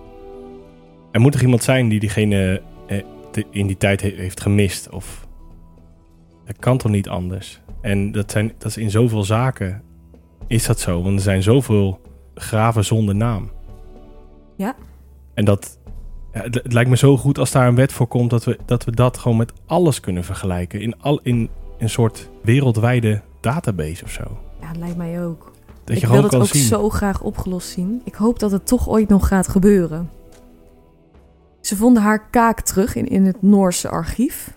[SPEAKER 2] Er moet toch iemand zijn die diegene eh, in die tijd he- heeft gemist. Of dat kan toch niet anders. En dat, zijn, dat is in zoveel zaken is dat zo. Want er zijn zoveel graven zonder naam.
[SPEAKER 1] Ja.
[SPEAKER 2] En dat, het, het lijkt me zo goed als daar een wet voor komt dat we dat, we dat gewoon met alles kunnen vergelijken. In, al, in een soort wereldwijde database of zo.
[SPEAKER 1] Ja, lijkt mij ook.
[SPEAKER 2] Dat
[SPEAKER 1] ik
[SPEAKER 2] je
[SPEAKER 1] wil
[SPEAKER 2] gewoon
[SPEAKER 1] het ook
[SPEAKER 2] zien.
[SPEAKER 1] zo graag opgelost zien. Ik hoop dat het toch ooit nog gaat gebeuren. Ze vonden haar kaak terug in, in het Noorse archief.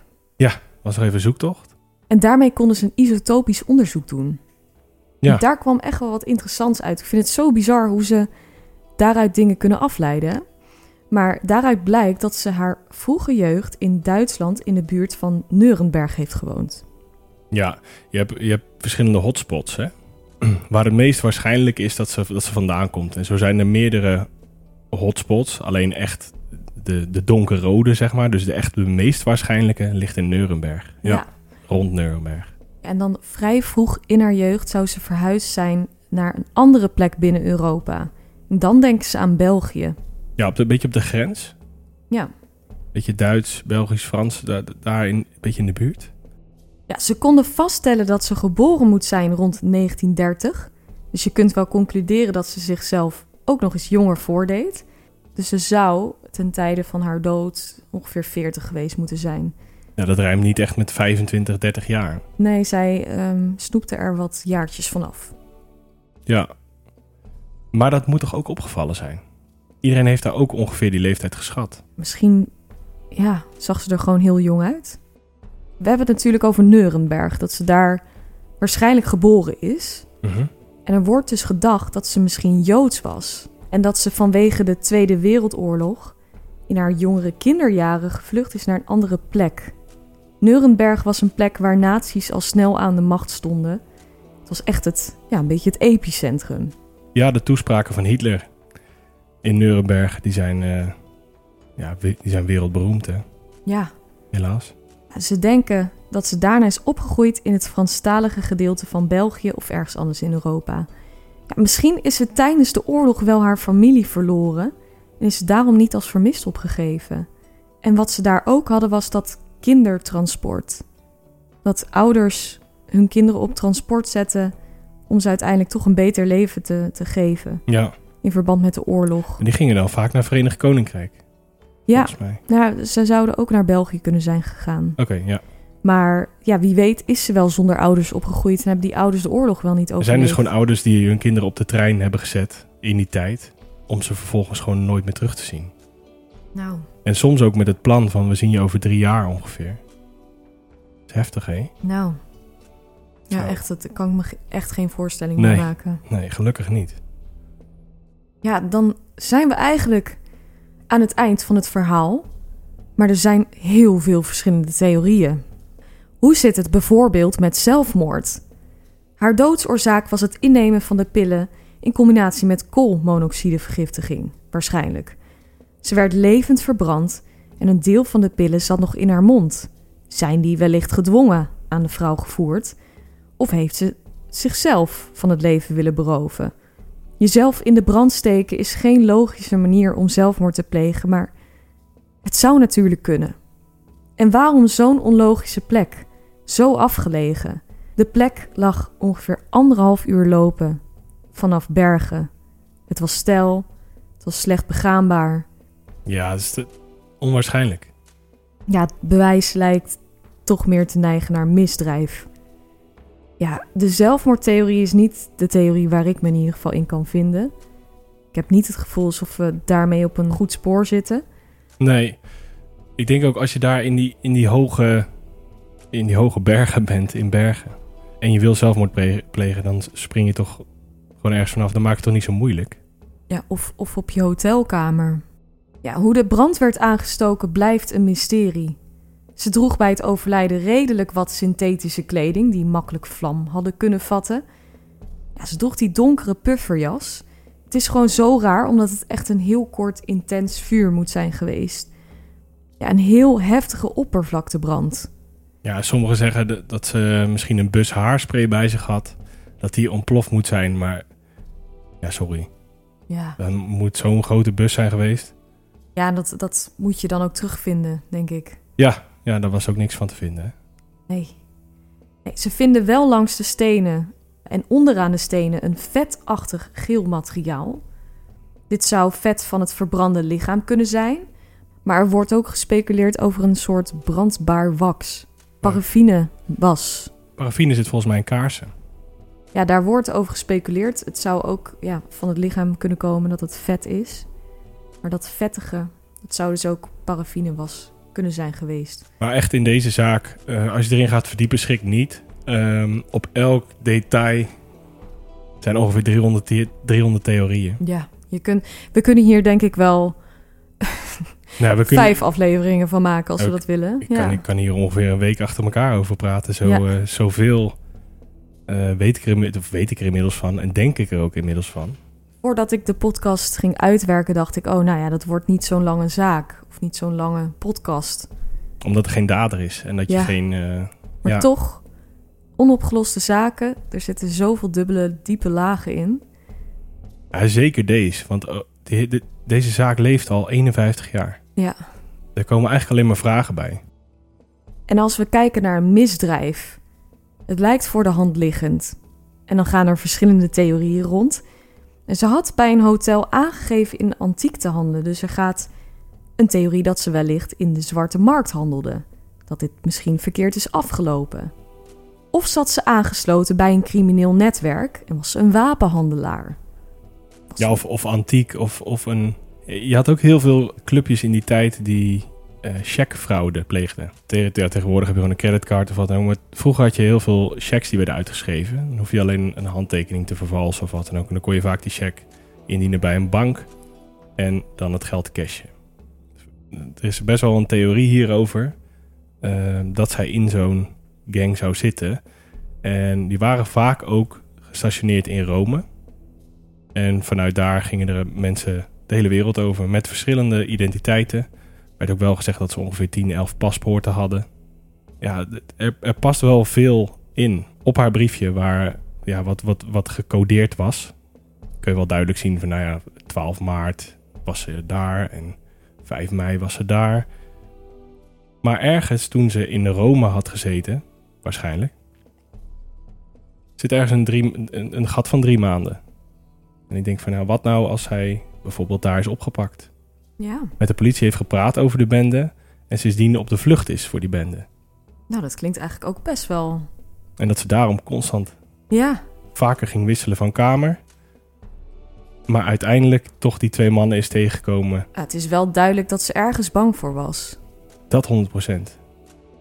[SPEAKER 2] Was er even zoektocht?
[SPEAKER 1] En daarmee konden ze een isotopisch onderzoek doen.
[SPEAKER 2] Ja.
[SPEAKER 1] En daar kwam echt wel wat interessants uit. Ik vind het zo bizar hoe ze daaruit dingen kunnen afleiden. Maar daaruit blijkt dat ze haar vroege jeugd in Duitsland in de buurt van Nuremberg heeft gewoond.
[SPEAKER 2] Ja, je hebt, je hebt verschillende hotspots, hè? Waar het meest waarschijnlijk is dat ze, dat ze vandaan komt. En zo zijn er meerdere hotspots. Alleen echt de, de donkerrode, zeg maar. Dus de echt de meest waarschijnlijke ligt in Nuremberg. Ja, rond Nuremberg.
[SPEAKER 1] En dan vrij vroeg in haar jeugd zou ze verhuisd zijn naar een andere plek binnen Europa. En dan denken ze aan België.
[SPEAKER 2] Ja, op de, een beetje op de grens.
[SPEAKER 1] Ja.
[SPEAKER 2] Beetje Duits, Belgisch, Frans. Daar, daar in, een beetje in de buurt.
[SPEAKER 1] ja, ze konden vaststellen dat ze geboren moet zijn rond 1930. Dus je kunt wel concluderen dat ze zichzelf ook nog eens jonger voordeed. Dus ze zou ten tijde van haar dood ongeveer 40 geweest moeten zijn.
[SPEAKER 2] Ja, dat rijmt niet echt met 25, 30 jaar.
[SPEAKER 1] Nee, zij ehm, snoepte er wat jaartjes vanaf.
[SPEAKER 2] Ja. Maar dat moet toch ook opgevallen zijn? Iedereen heeft daar ook ongeveer die leeftijd geschat.
[SPEAKER 1] Misschien ja, zag ze er gewoon heel jong uit. We hebben het natuurlijk over Nuremberg, dat ze daar waarschijnlijk geboren is.
[SPEAKER 2] Mhm.
[SPEAKER 1] En er wordt dus gedacht dat ze misschien Joods was. En dat ze vanwege de Tweede Wereldoorlog in haar jongere kinderjaren gevlucht is naar een andere plek. Nuremberg was een plek waar nazi's al snel aan de macht stonden. Het was echt het, ja, een beetje het epicentrum.
[SPEAKER 2] Ja, de toespraken van Hitler in Nuremberg, die zijn, eh, ja, die zijn wereldberoemd, hè?
[SPEAKER 1] Ja,
[SPEAKER 2] helaas.
[SPEAKER 1] Ze denken dat ze daarna is opgegroeid in het Franstalige gedeelte van België of ergens anders in Europa. Ja, misschien is ze tijdens de oorlog wel haar familie verloren en is ze daarom niet als vermist opgegeven. En wat ze daar ook hadden was dat kindertransport. Dat ouders hun kinderen op transport zetten om ze uiteindelijk toch een beter leven te, te geven.
[SPEAKER 2] Ja,
[SPEAKER 1] In verband met de oorlog.
[SPEAKER 2] en die gingen dan vaak naar Verenigd Koninkrijk,
[SPEAKER 1] Ja,
[SPEAKER 2] mij.
[SPEAKER 1] nou, ze zouden ook naar België kunnen zijn gegaan.
[SPEAKER 2] Oké, ja.
[SPEAKER 1] Maar ja, wie weet is ze wel zonder ouders opgegroeid en hebben die ouders de oorlog wel niet
[SPEAKER 2] Er
[SPEAKER 1] overleefd.
[SPEAKER 2] zijn dus gewoon ouders die hun kinderen op de trein hebben gezet in die tijd, om ze vervolgens gewoon nooit meer terug te zien.
[SPEAKER 1] Nou,
[SPEAKER 2] En soms ook met het plan van we zien je over drie jaar ongeveer. Dat is heftig, hè?
[SPEAKER 1] nou. Ja,
[SPEAKER 2] Zo.
[SPEAKER 1] echt, dat kan ik me echt geen voorstelling
[SPEAKER 2] Nee.
[SPEAKER 1] meer maken.
[SPEAKER 2] Nee, gelukkig niet.
[SPEAKER 1] Ja, dan zijn we eigenlijk aan het eind van het verhaal. Maar er zijn heel veel verschillende theorieën. Hoe zit het bijvoorbeeld met zelfmoord? Haar doodsoorzaak was het innemen van de pillen in combinatie met koolmonoxidevergiftiging, waarschijnlijk. Ze werd levend verbrand en een deel van de pillen zat nog in haar mond. Zijn die wellicht gedwongen aan de vrouw gevoerd? Of heeft ze zichzelf van het leven willen beroven? Jezelf in de brand steken is geen logische manier om zelfmoord te plegen, maar het zou natuurlijk kunnen. En waarom zo'n onlogische plek? Zo afgelegen. De plek lag ongeveer anderhalf uur lopen vanaf Bergen. Het was steil, het was slecht begaanbaar.
[SPEAKER 2] Ja, dat is onwaarschijnlijk.
[SPEAKER 1] Ja, het bewijs lijkt toch meer te neigen naar misdrijf. Ja, de zelfmoordtheorie is niet de theorie waar ik me in ieder geval in kan vinden. Ik heb niet het gevoel alsof we daarmee op een goed spoor zitten.
[SPEAKER 2] Nee, ik denk ook als je daar in die, in die, hoge, in die hoge bergen bent, in bergen, en je wil zelfmoord plegen, dan spring je toch gewoon ergens vanaf. Dan maak je het toch niet zo moeilijk.
[SPEAKER 1] Ja, of, of op je hotelkamer. Ja, hoe de brand werd aangestoken blijft een mysterie. Ze droeg bij het overlijden redelijk wat synthetische kleding die makkelijk vlam hadden kunnen vatten. Ja, ze droeg die donkere pufferjas. Het is gewoon zo raar omdat het echt een heel kort intens vuur moet zijn geweest. Ja, een heel heftige oppervlaktebrand.
[SPEAKER 2] Ja, sommigen zeggen dat- dat ze misschien een bus haarspray bij zich had. Dat die ontploft moet zijn, maar... Ja, sorry.
[SPEAKER 1] Ja,
[SPEAKER 2] Dan moet zo'n grote bus zijn geweest.
[SPEAKER 1] ja dat, dat moet je dan ook terugvinden, denk ik.
[SPEAKER 2] Ja, ja, daar was ook niks van te vinden. hè.
[SPEAKER 1] Nee. nee. Ze vinden wel langs de stenen en onderaan de stenen een vetachtig geel materiaal. Dit zou vet van het verbrande lichaam kunnen zijn, maar er wordt ook gespeculeerd over een soort brandbaar wax. Paraffine was.
[SPEAKER 2] Paraffine zit volgens mij in kaarsen.
[SPEAKER 1] Ja, daar wordt over gespeculeerd. Het zou ook ja, van het lichaam kunnen komen dat het vet is. Maar dat vettige, dat zou dus ook paraffine was kunnen zijn geweest.
[SPEAKER 2] Maar echt in deze zaak, eh, als je erin gaat verdiepen, schrik niet. Ehm, op elk detail zijn ongeveer 300, the- 300 theorieën.
[SPEAKER 1] Ja, je kunt, we kunnen hier denk ik wel
[SPEAKER 2] Nou, we kunnen,
[SPEAKER 1] vijf afleveringen van maken als we dat willen.
[SPEAKER 2] ik,
[SPEAKER 1] ja.
[SPEAKER 2] kan, ik kan hier ongeveer een week achter elkaar over praten. Zo,
[SPEAKER 1] Ja.
[SPEAKER 2] eh, zoveel eh, weet, ik er, of weet ik er inmiddels van en denk ik er ook inmiddels van.
[SPEAKER 1] Voordat ik de podcast ging uitwerken, dacht ik: oh, nou ja, dat wordt niet zo'n lange zaak. Of niet zo'n lange podcast.
[SPEAKER 2] Omdat er geen dader is en dat je geen... eh,
[SPEAKER 1] Maar
[SPEAKER 2] ja,
[SPEAKER 1] toch, onopgeloste zaken. Er zitten zoveel dubbele, diepe lagen in.
[SPEAKER 2] ja, zeker deze, want oh, de- de- deze zaak leeft al 51 jaar.
[SPEAKER 1] Ja.
[SPEAKER 2] Er komen eigenlijk alleen maar vragen bij.
[SPEAKER 1] En als we kijken naar een misdrijf, het lijkt voor de hand liggend. En dan gaan er verschillende theorieën rond. En ze had bij een hotel aangegeven in antiek te handelen. Dus er gaat een theorie dat ze wellicht in de zwarte markt handelde. Dat dit misschien verkeerd is afgelopen. Of zat ze aangesloten bij een crimineel netwerk en was ze een wapenhandelaar.
[SPEAKER 2] Ja, of, of antiek, of, of een... Je had ook heel veel clubjes in die tijd die eh checkfraude ja, tegenwoordig heb je gewoon een creditcard of wat dan ook. Vroeger had je heel veel checks die werden uitgeschreven. Dan hoef je alleen een handtekening te vervalsen of wat dan ook. En dan kon je vaak die check indienen bij een bank en dan het geld cashen. Er is best wel een theorie hierover eh, dat zij in zo'n gang zou zitten. En die waren vaak ook gestationeerd in Rome. En vanuit daar gingen er mensen de hele wereld over met verschillende identiteiten. Er werd ook wel gezegd dat ze ongeveer 10, 11 paspoorten hadden. Ja, er, er past wel veel in. Op haar briefje waar ja, wat, wat, wat gecodeerd was, kun je wel duidelijk zien van nou ja, 12 maart was ze daar en 5 mei was ze daar. Maar ergens toen ze in Rome had gezeten, waarschijnlijk, zit ergens een, een, een gat van drie maanden. En ik denk van, nou, wat nou als hij bijvoorbeeld daar is opgepakt?
[SPEAKER 1] Ja,
[SPEAKER 2] Met de politie heeft gepraat over de bende en sindsdien op de vlucht is voor die bende.
[SPEAKER 1] nou dat klinkt eigenlijk ook best wel...
[SPEAKER 2] En dat ze daarom constant
[SPEAKER 1] Ja,
[SPEAKER 2] vaker ging wisselen van kamer. Maar uiteindelijk toch die twee mannen is tegengekomen.
[SPEAKER 1] het is wel duidelijk dat ze ergens bang voor was.
[SPEAKER 2] Dat 100%.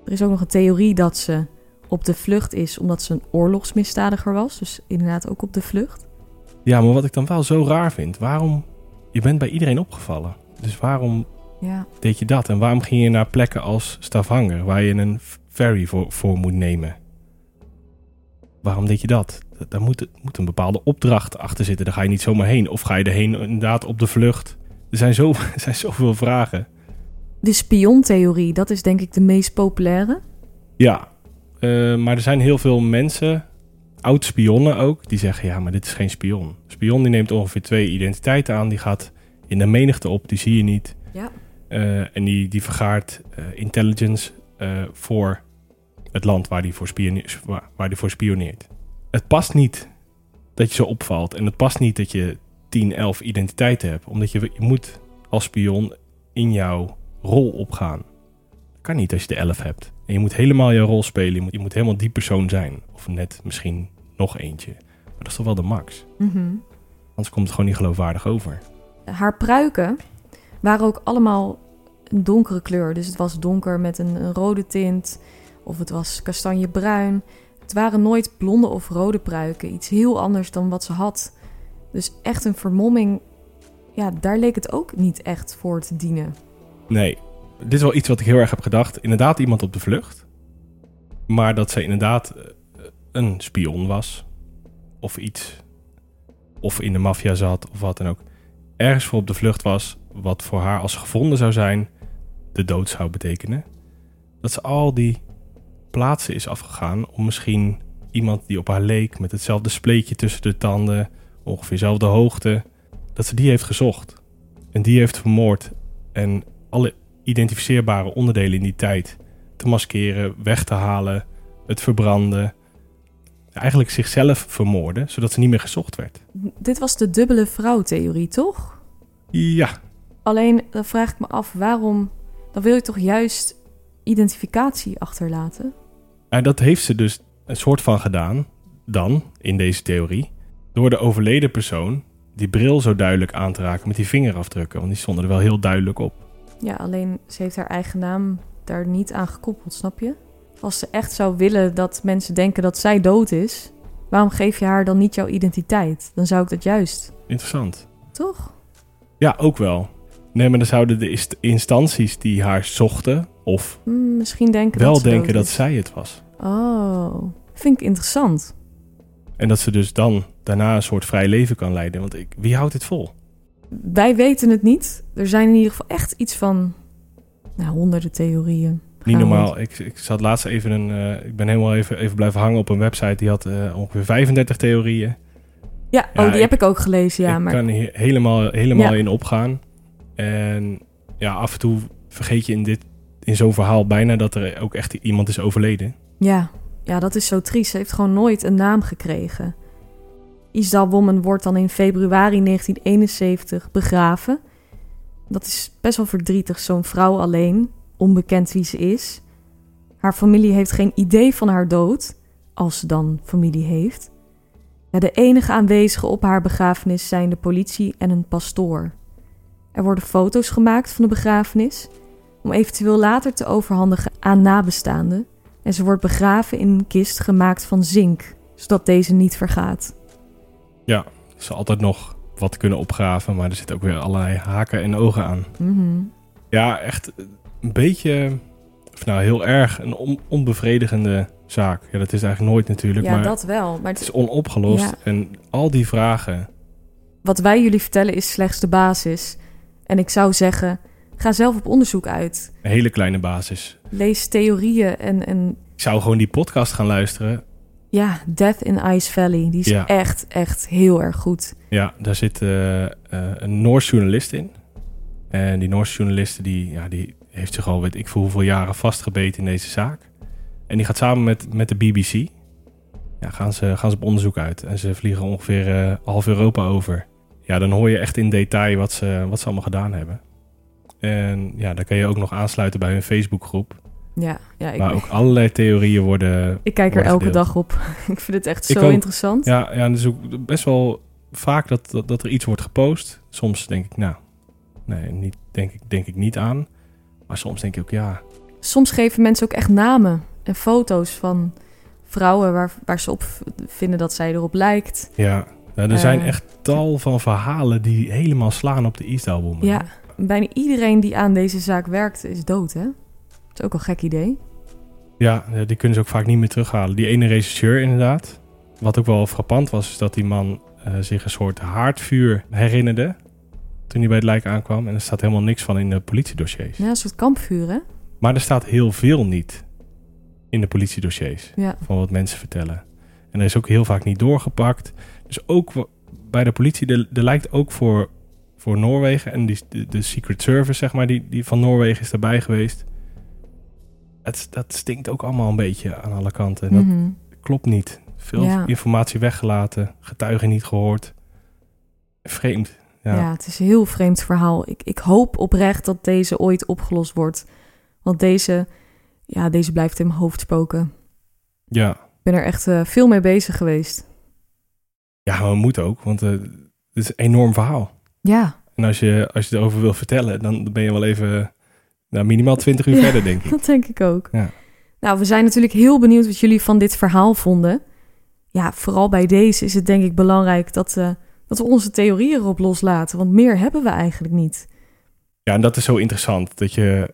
[SPEAKER 1] Er is ook nog een theorie dat ze op de vlucht is omdat ze een oorlogsmisdadiger was. Dus inderdaad ook op de vlucht.
[SPEAKER 2] Ja, maar wat ik dan wel zo raar vind. Waarom... Je bent bij iedereen opgevallen. Dus waarom
[SPEAKER 1] Ja,
[SPEAKER 2] deed je dat? En waarom ging je naar plekken als Stavanger, waar je een ferry voor, voor moet nemen? Waarom deed je dat? Da- Daar moet, moet een bepaalde opdracht achter zitten. Daar ga je niet zomaar heen. Of ga je erheen inderdaad op de vlucht? Er zijn, zo, er zijn zoveel vragen.
[SPEAKER 1] de spiontheorie, dat is denk ik de meest populaire.
[SPEAKER 2] Ja, eh, maar er zijn heel veel mensen, oud-spionnen ook, die zeggen: ja, maar dit is geen spion. Spion die neemt ongeveer twee identiteiten aan, die gaat in de menigte op, die zie je niet.
[SPEAKER 1] Ja.
[SPEAKER 2] Eh, en die, die vergaart eh, intelligence eh, voor het land waar die, voor spioneert, waar, waar die voor spioneert. Het past niet dat je zo opvalt. En het past niet dat je 10, 11 identiteiten hebt. Omdat je, je moet als spion in jouw rol opgaan. Dat kan niet als je de 11 hebt. En je moet helemaal jouw rol spelen. Je moet, je moet helemaal die persoon zijn. Of net misschien nog eentje. Maar dat is toch wel de max.
[SPEAKER 1] Mhm.
[SPEAKER 2] Anders komt het gewoon niet geloofwaardig over.
[SPEAKER 1] Haar pruiken waren ook allemaal een donkere kleur. Dus het was donker met een, rode tint. Of het was kastanjebruin. Het waren nooit blonde of rode pruiken. Iets heel anders dan wat ze had. Dus echt een vermomming. Ja, daar leek het ook niet echt voor te dienen.
[SPEAKER 2] Nee, dit is wel iets wat ik heel erg heb gedacht. Inderdaad, iemand op de vlucht. Maar dat zij inderdaad eh, een spion was. Of iets. Of in de maffia zat, of wat dan ook. Ergens voor op de vlucht was. Wat voor haar als gevonden zou zijn. De dood zou betekenen. Dat ze al die plaatsen is afgegaan. Om misschien iemand die op haar leek. Met hetzelfde spleetje tussen de tanden. Ongeveer dezelfde hoogte. Dat ze die heeft gezocht. En die heeft vermoord. En alle identificeerbare onderdelen in die tijd te maskeren, weg te halen, het verbranden. Eigenlijk zichzelf vermoorden, zodat ze niet meer gezocht werd.
[SPEAKER 1] Dit was de dubbele vrouw-theorie, toch?
[SPEAKER 2] Ja,
[SPEAKER 1] Alleen dan vraag ik me af waarom. Dan wil je toch juist identificatie achterlaten?
[SPEAKER 2] en dat heeft ze dus een soort van gedaan, dan, in deze theorie, door de overleden persoon die bril zo duidelijk aan te raken met die vingerafdrukken, want die stonden er wel heel duidelijk op.
[SPEAKER 1] Ja, alleen ze heeft haar eigen naam daar niet aan gekoppeld, snap je? Als ze echt zou willen dat mensen denken dat zij dood is, waarom geef je haar dan niet jouw identiteit? Dan zou ik dat juist,
[SPEAKER 2] Interessant.
[SPEAKER 1] toch?
[SPEAKER 2] Ja, ook wel. Nee, maar dan zouden de inst- instanties die haar zochten, of
[SPEAKER 1] Hmm, misschien denken
[SPEAKER 2] wel
[SPEAKER 1] dat ze
[SPEAKER 2] denken dat zij het was.
[SPEAKER 1] Oh, vind ik interessant.
[SPEAKER 2] En dat ze dus dan daarna een soort vrij leven kan leiden. Want ik, wie houdt dit vol?
[SPEAKER 1] Wij weten het niet. Er zijn in ieder geval echt iets van nou, honderden theorieën.
[SPEAKER 2] Niet
[SPEAKER 1] we-
[SPEAKER 2] normaal. Ik, ik zat laatst even een. eh, ik ben helemaal even, even blijven hangen op een website die had eh, ongeveer 35 theorieën.
[SPEAKER 1] Ja,
[SPEAKER 2] Ja,
[SPEAKER 1] oh, die
[SPEAKER 2] ik-
[SPEAKER 1] heb ik ook gelezen, ja.
[SPEAKER 2] ik
[SPEAKER 1] maar
[SPEAKER 2] kan hier helemaal, helemaal
[SPEAKER 1] Ja.
[SPEAKER 2] in opgaan. En ja, af en toe vergeet je in, dit, in zo'n verhaal bijna dat er ook echt iemand is overleden.
[SPEAKER 1] Ja, ja, dat is zo triest. Ze heeft gewoon nooit een naam gekregen. Isdal Woman wordt dan in februari 1971 begraven. Dat is best wel verdrietig, zo'n vrouw alleen, onbekend wie ze is. Haar familie heeft geen idee van haar dood, als ze dan familie heeft. Ja, de enige aanwezigen op haar begrafenis zijn de politie en een pastoor. Er worden foto's gemaakt van de begrafenis, om eventueel later te overhandigen aan nabestaanden. En ze wordt begraven in een kist gemaakt van zink, zodat deze niet vergaat.
[SPEAKER 2] Ze altijd nog wat kunnen opgraven, maar er zitten ook weer allerlei haken en ogen aan.
[SPEAKER 1] Mhm.
[SPEAKER 2] Ja, echt een beetje, of nou heel erg, een on- onbevredigende zaak. Ja, dat is eigenlijk nooit natuurlijk,
[SPEAKER 1] Ja,
[SPEAKER 2] maar
[SPEAKER 1] dat wel. Maar
[SPEAKER 2] het is onopgelost.
[SPEAKER 1] Ja.
[SPEAKER 2] En al die vragen,
[SPEAKER 1] wat wij jullie vertellen is slechts de basis. En ik zou zeggen, ga zelf op onderzoek uit.
[SPEAKER 2] een hele kleine basis.
[SPEAKER 1] Lees theorieën en, en
[SPEAKER 2] Ik zou gewoon die podcast gaan luisteren.
[SPEAKER 1] ja, Death in Ice Valley. Die is
[SPEAKER 2] Ja.
[SPEAKER 1] echt, echt heel erg goed.
[SPEAKER 2] Ja, daar zit eh, eh, een Noors journalist in. En die Noorse journalisten die, ja, die heeft zich al weet ik voor hoeveel jaren vastgebeten in deze zaak. En die gaat samen met, met de BBC, ja, gaan, ze, gaan ze op onderzoek uit. En ze vliegen ongeveer eh, half Europa over. Ja, dan hoor je echt in detail wat ze, wat ze allemaal gedaan hebben. En ja, dan kan je ook nog aansluiten bij hun Facebookgroep.
[SPEAKER 1] Ja, ja ik,
[SPEAKER 2] Waar ook allerlei theorieën worden.
[SPEAKER 1] ik kijk er elke
[SPEAKER 2] gedeeld.
[SPEAKER 1] dag op. ik vind het echt
[SPEAKER 2] Ik
[SPEAKER 1] zo
[SPEAKER 2] ook.
[SPEAKER 1] interessant.
[SPEAKER 2] Ja, ja, en dus ook best wel vaak dat, dat, dat er iets wordt gepost. Soms denk ik, nou, nee, niet, denk, ik, denk ik niet aan. Maar soms denk ik ook, ja,
[SPEAKER 1] Soms geven mensen ook echt namen en foto's van vrouwen waar, waar ze op vinden dat zij erop lijkt.
[SPEAKER 2] ja. Nou, er zijn
[SPEAKER 1] Eh.
[SPEAKER 2] echt tal van verhalen die helemaal slaan op de Woman.
[SPEAKER 1] Ja, bijna iedereen die aan deze zaak werkt is dood, hè? Dat is ook een gek idee.
[SPEAKER 2] Ja, ja, die kunnen ze ook vaak niet meer terughalen. Die ene regisseur inderdaad. Wat ook wel frappant was, is dat die man eh, zich een soort haardvuur herinnerde. Toen hij bij het lijk aankwam. En er staat helemaal niks van in de politiedossiers.
[SPEAKER 1] Ja, een soort kampvuur, hè?
[SPEAKER 2] Maar er staat heel veel niet in de politiedossiers.
[SPEAKER 1] Ja.
[SPEAKER 2] Van wat mensen vertellen. En er is ook heel vaak niet doorgepakt. Dus ook bij de politie, er, lijkt ook voor, voor Noorwegen en die, de, de Secret Service, zeg maar, die, die van Noorwegen is daarbij geweest. Het, dat stinkt ook allemaal een beetje aan alle kanten. En dat
[SPEAKER 1] Mhm.
[SPEAKER 2] klopt niet. Veel
[SPEAKER 1] Ja.
[SPEAKER 2] informatie weggelaten, getuigen niet gehoord. Vreemd.
[SPEAKER 1] Ja.
[SPEAKER 2] Ja.
[SPEAKER 1] het is een heel vreemd verhaal. Ik, ik hoop oprecht dat deze ooit opgelost wordt. Want deze, ja, deze blijft in mijn hoofd spoken.
[SPEAKER 2] ja.
[SPEAKER 1] Ik ben er echt eh, veel mee bezig geweest.
[SPEAKER 2] Ja, maar we moeten ook, want eh, het is een enorm verhaal.
[SPEAKER 1] Ja,
[SPEAKER 2] En als je, als je erover wil vertellen, dan ben je wel even nou, minimaal 20 uur
[SPEAKER 1] Ja.
[SPEAKER 2] verder, denk ik.
[SPEAKER 1] dat denk ik ook.
[SPEAKER 2] Ja.
[SPEAKER 1] Nou, we zijn natuurlijk heel benieuwd wat jullie van dit verhaal vonden. Ja, vooral bij deze is het denk ik belangrijk dat, eh, dat we onze theorieën erop loslaten. Want meer hebben we eigenlijk niet.
[SPEAKER 2] Ja, en dat is zo interessant. Dat je,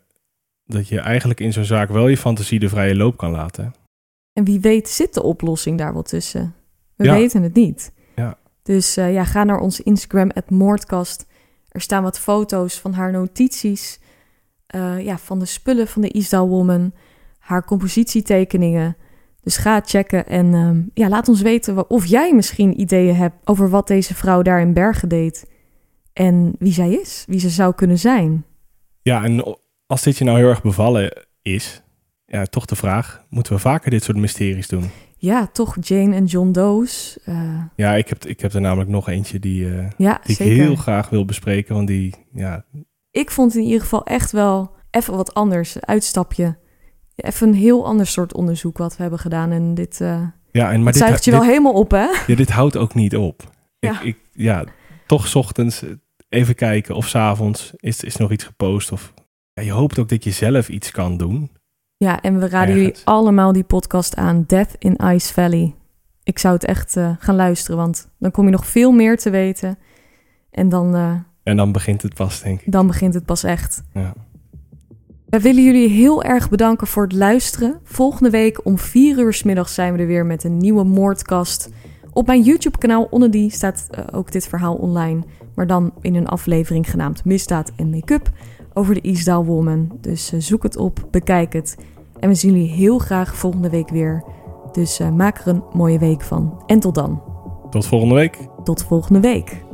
[SPEAKER 2] dat je eigenlijk in zo'n zaak wel je fantasie de vrije loop kan laten.
[SPEAKER 1] En wie weet zit de oplossing daar wel tussen. We
[SPEAKER 2] Ja.
[SPEAKER 1] weten het niet.
[SPEAKER 2] Ja.
[SPEAKER 1] Dus eh, ja, ga naar onze Instagram, Moordkast. Er staan wat foto's van haar notities. eh, ja, van de spullen van de Isdal Woman. Haar compositietekeningen. Dus ga checken en ehm, ja, laat ons weten of jij misschien ideeën hebt over wat deze vrouw daar in Bergen deed. En wie zij is, wie ze zou kunnen zijn.
[SPEAKER 2] Ja, en als dit je nou heel erg bevallen is, ja, toch de vraag, moeten we vaker dit soort mysteries doen?
[SPEAKER 1] Ja, toch Jane en John Doe's. eh,
[SPEAKER 2] Ja, ik heb, ik heb er namelijk nog eentje die, eh,
[SPEAKER 1] ja,
[SPEAKER 2] die ik heel graag wil bespreken. Want die, ja,
[SPEAKER 1] ik vond in ieder geval echt wel even wat anders. Uitstapje. Even een heel ander soort onderzoek wat we hebben gedaan. En dit, eh
[SPEAKER 2] ja en maar dit,
[SPEAKER 1] zuigt je
[SPEAKER 2] dit,
[SPEAKER 1] wel helemaal op, hè?
[SPEAKER 2] ja, dit houdt ook niet op.
[SPEAKER 1] Ja.
[SPEAKER 2] Ik, ik, ja, toch 's ochtends eh, even kijken of 's avonds is, is nog iets gepost. Of, ja, je hoopt ook dat je zelf iets kan doen.
[SPEAKER 1] Ja, en we raden jullie allemaal die podcast aan. Death in Ice Valley. Ik zou het echt eh, gaan luisteren, want dan kom je nog veel meer te weten. En dan,
[SPEAKER 2] En dan begint het pas, denk ik.
[SPEAKER 1] dan begint het pas echt.
[SPEAKER 2] Ja.
[SPEAKER 1] We willen jullie heel erg bedanken voor het luisteren. Volgende week om 4 uur 's middags zijn we er weer met een nieuwe moordkast. Op mijn YouTube-kanaal onder die staat eh, ook dit verhaal online. Maar dan in een aflevering genaamd Misdaad en Make-up over de Eastdale Woman. Dus eh, zoek het op, bekijk het. En we zien jullie heel graag volgende week weer. Dus eh, maak er een mooie week van. En tot dan.
[SPEAKER 2] Tot volgende week.
[SPEAKER 1] Tot volgende week.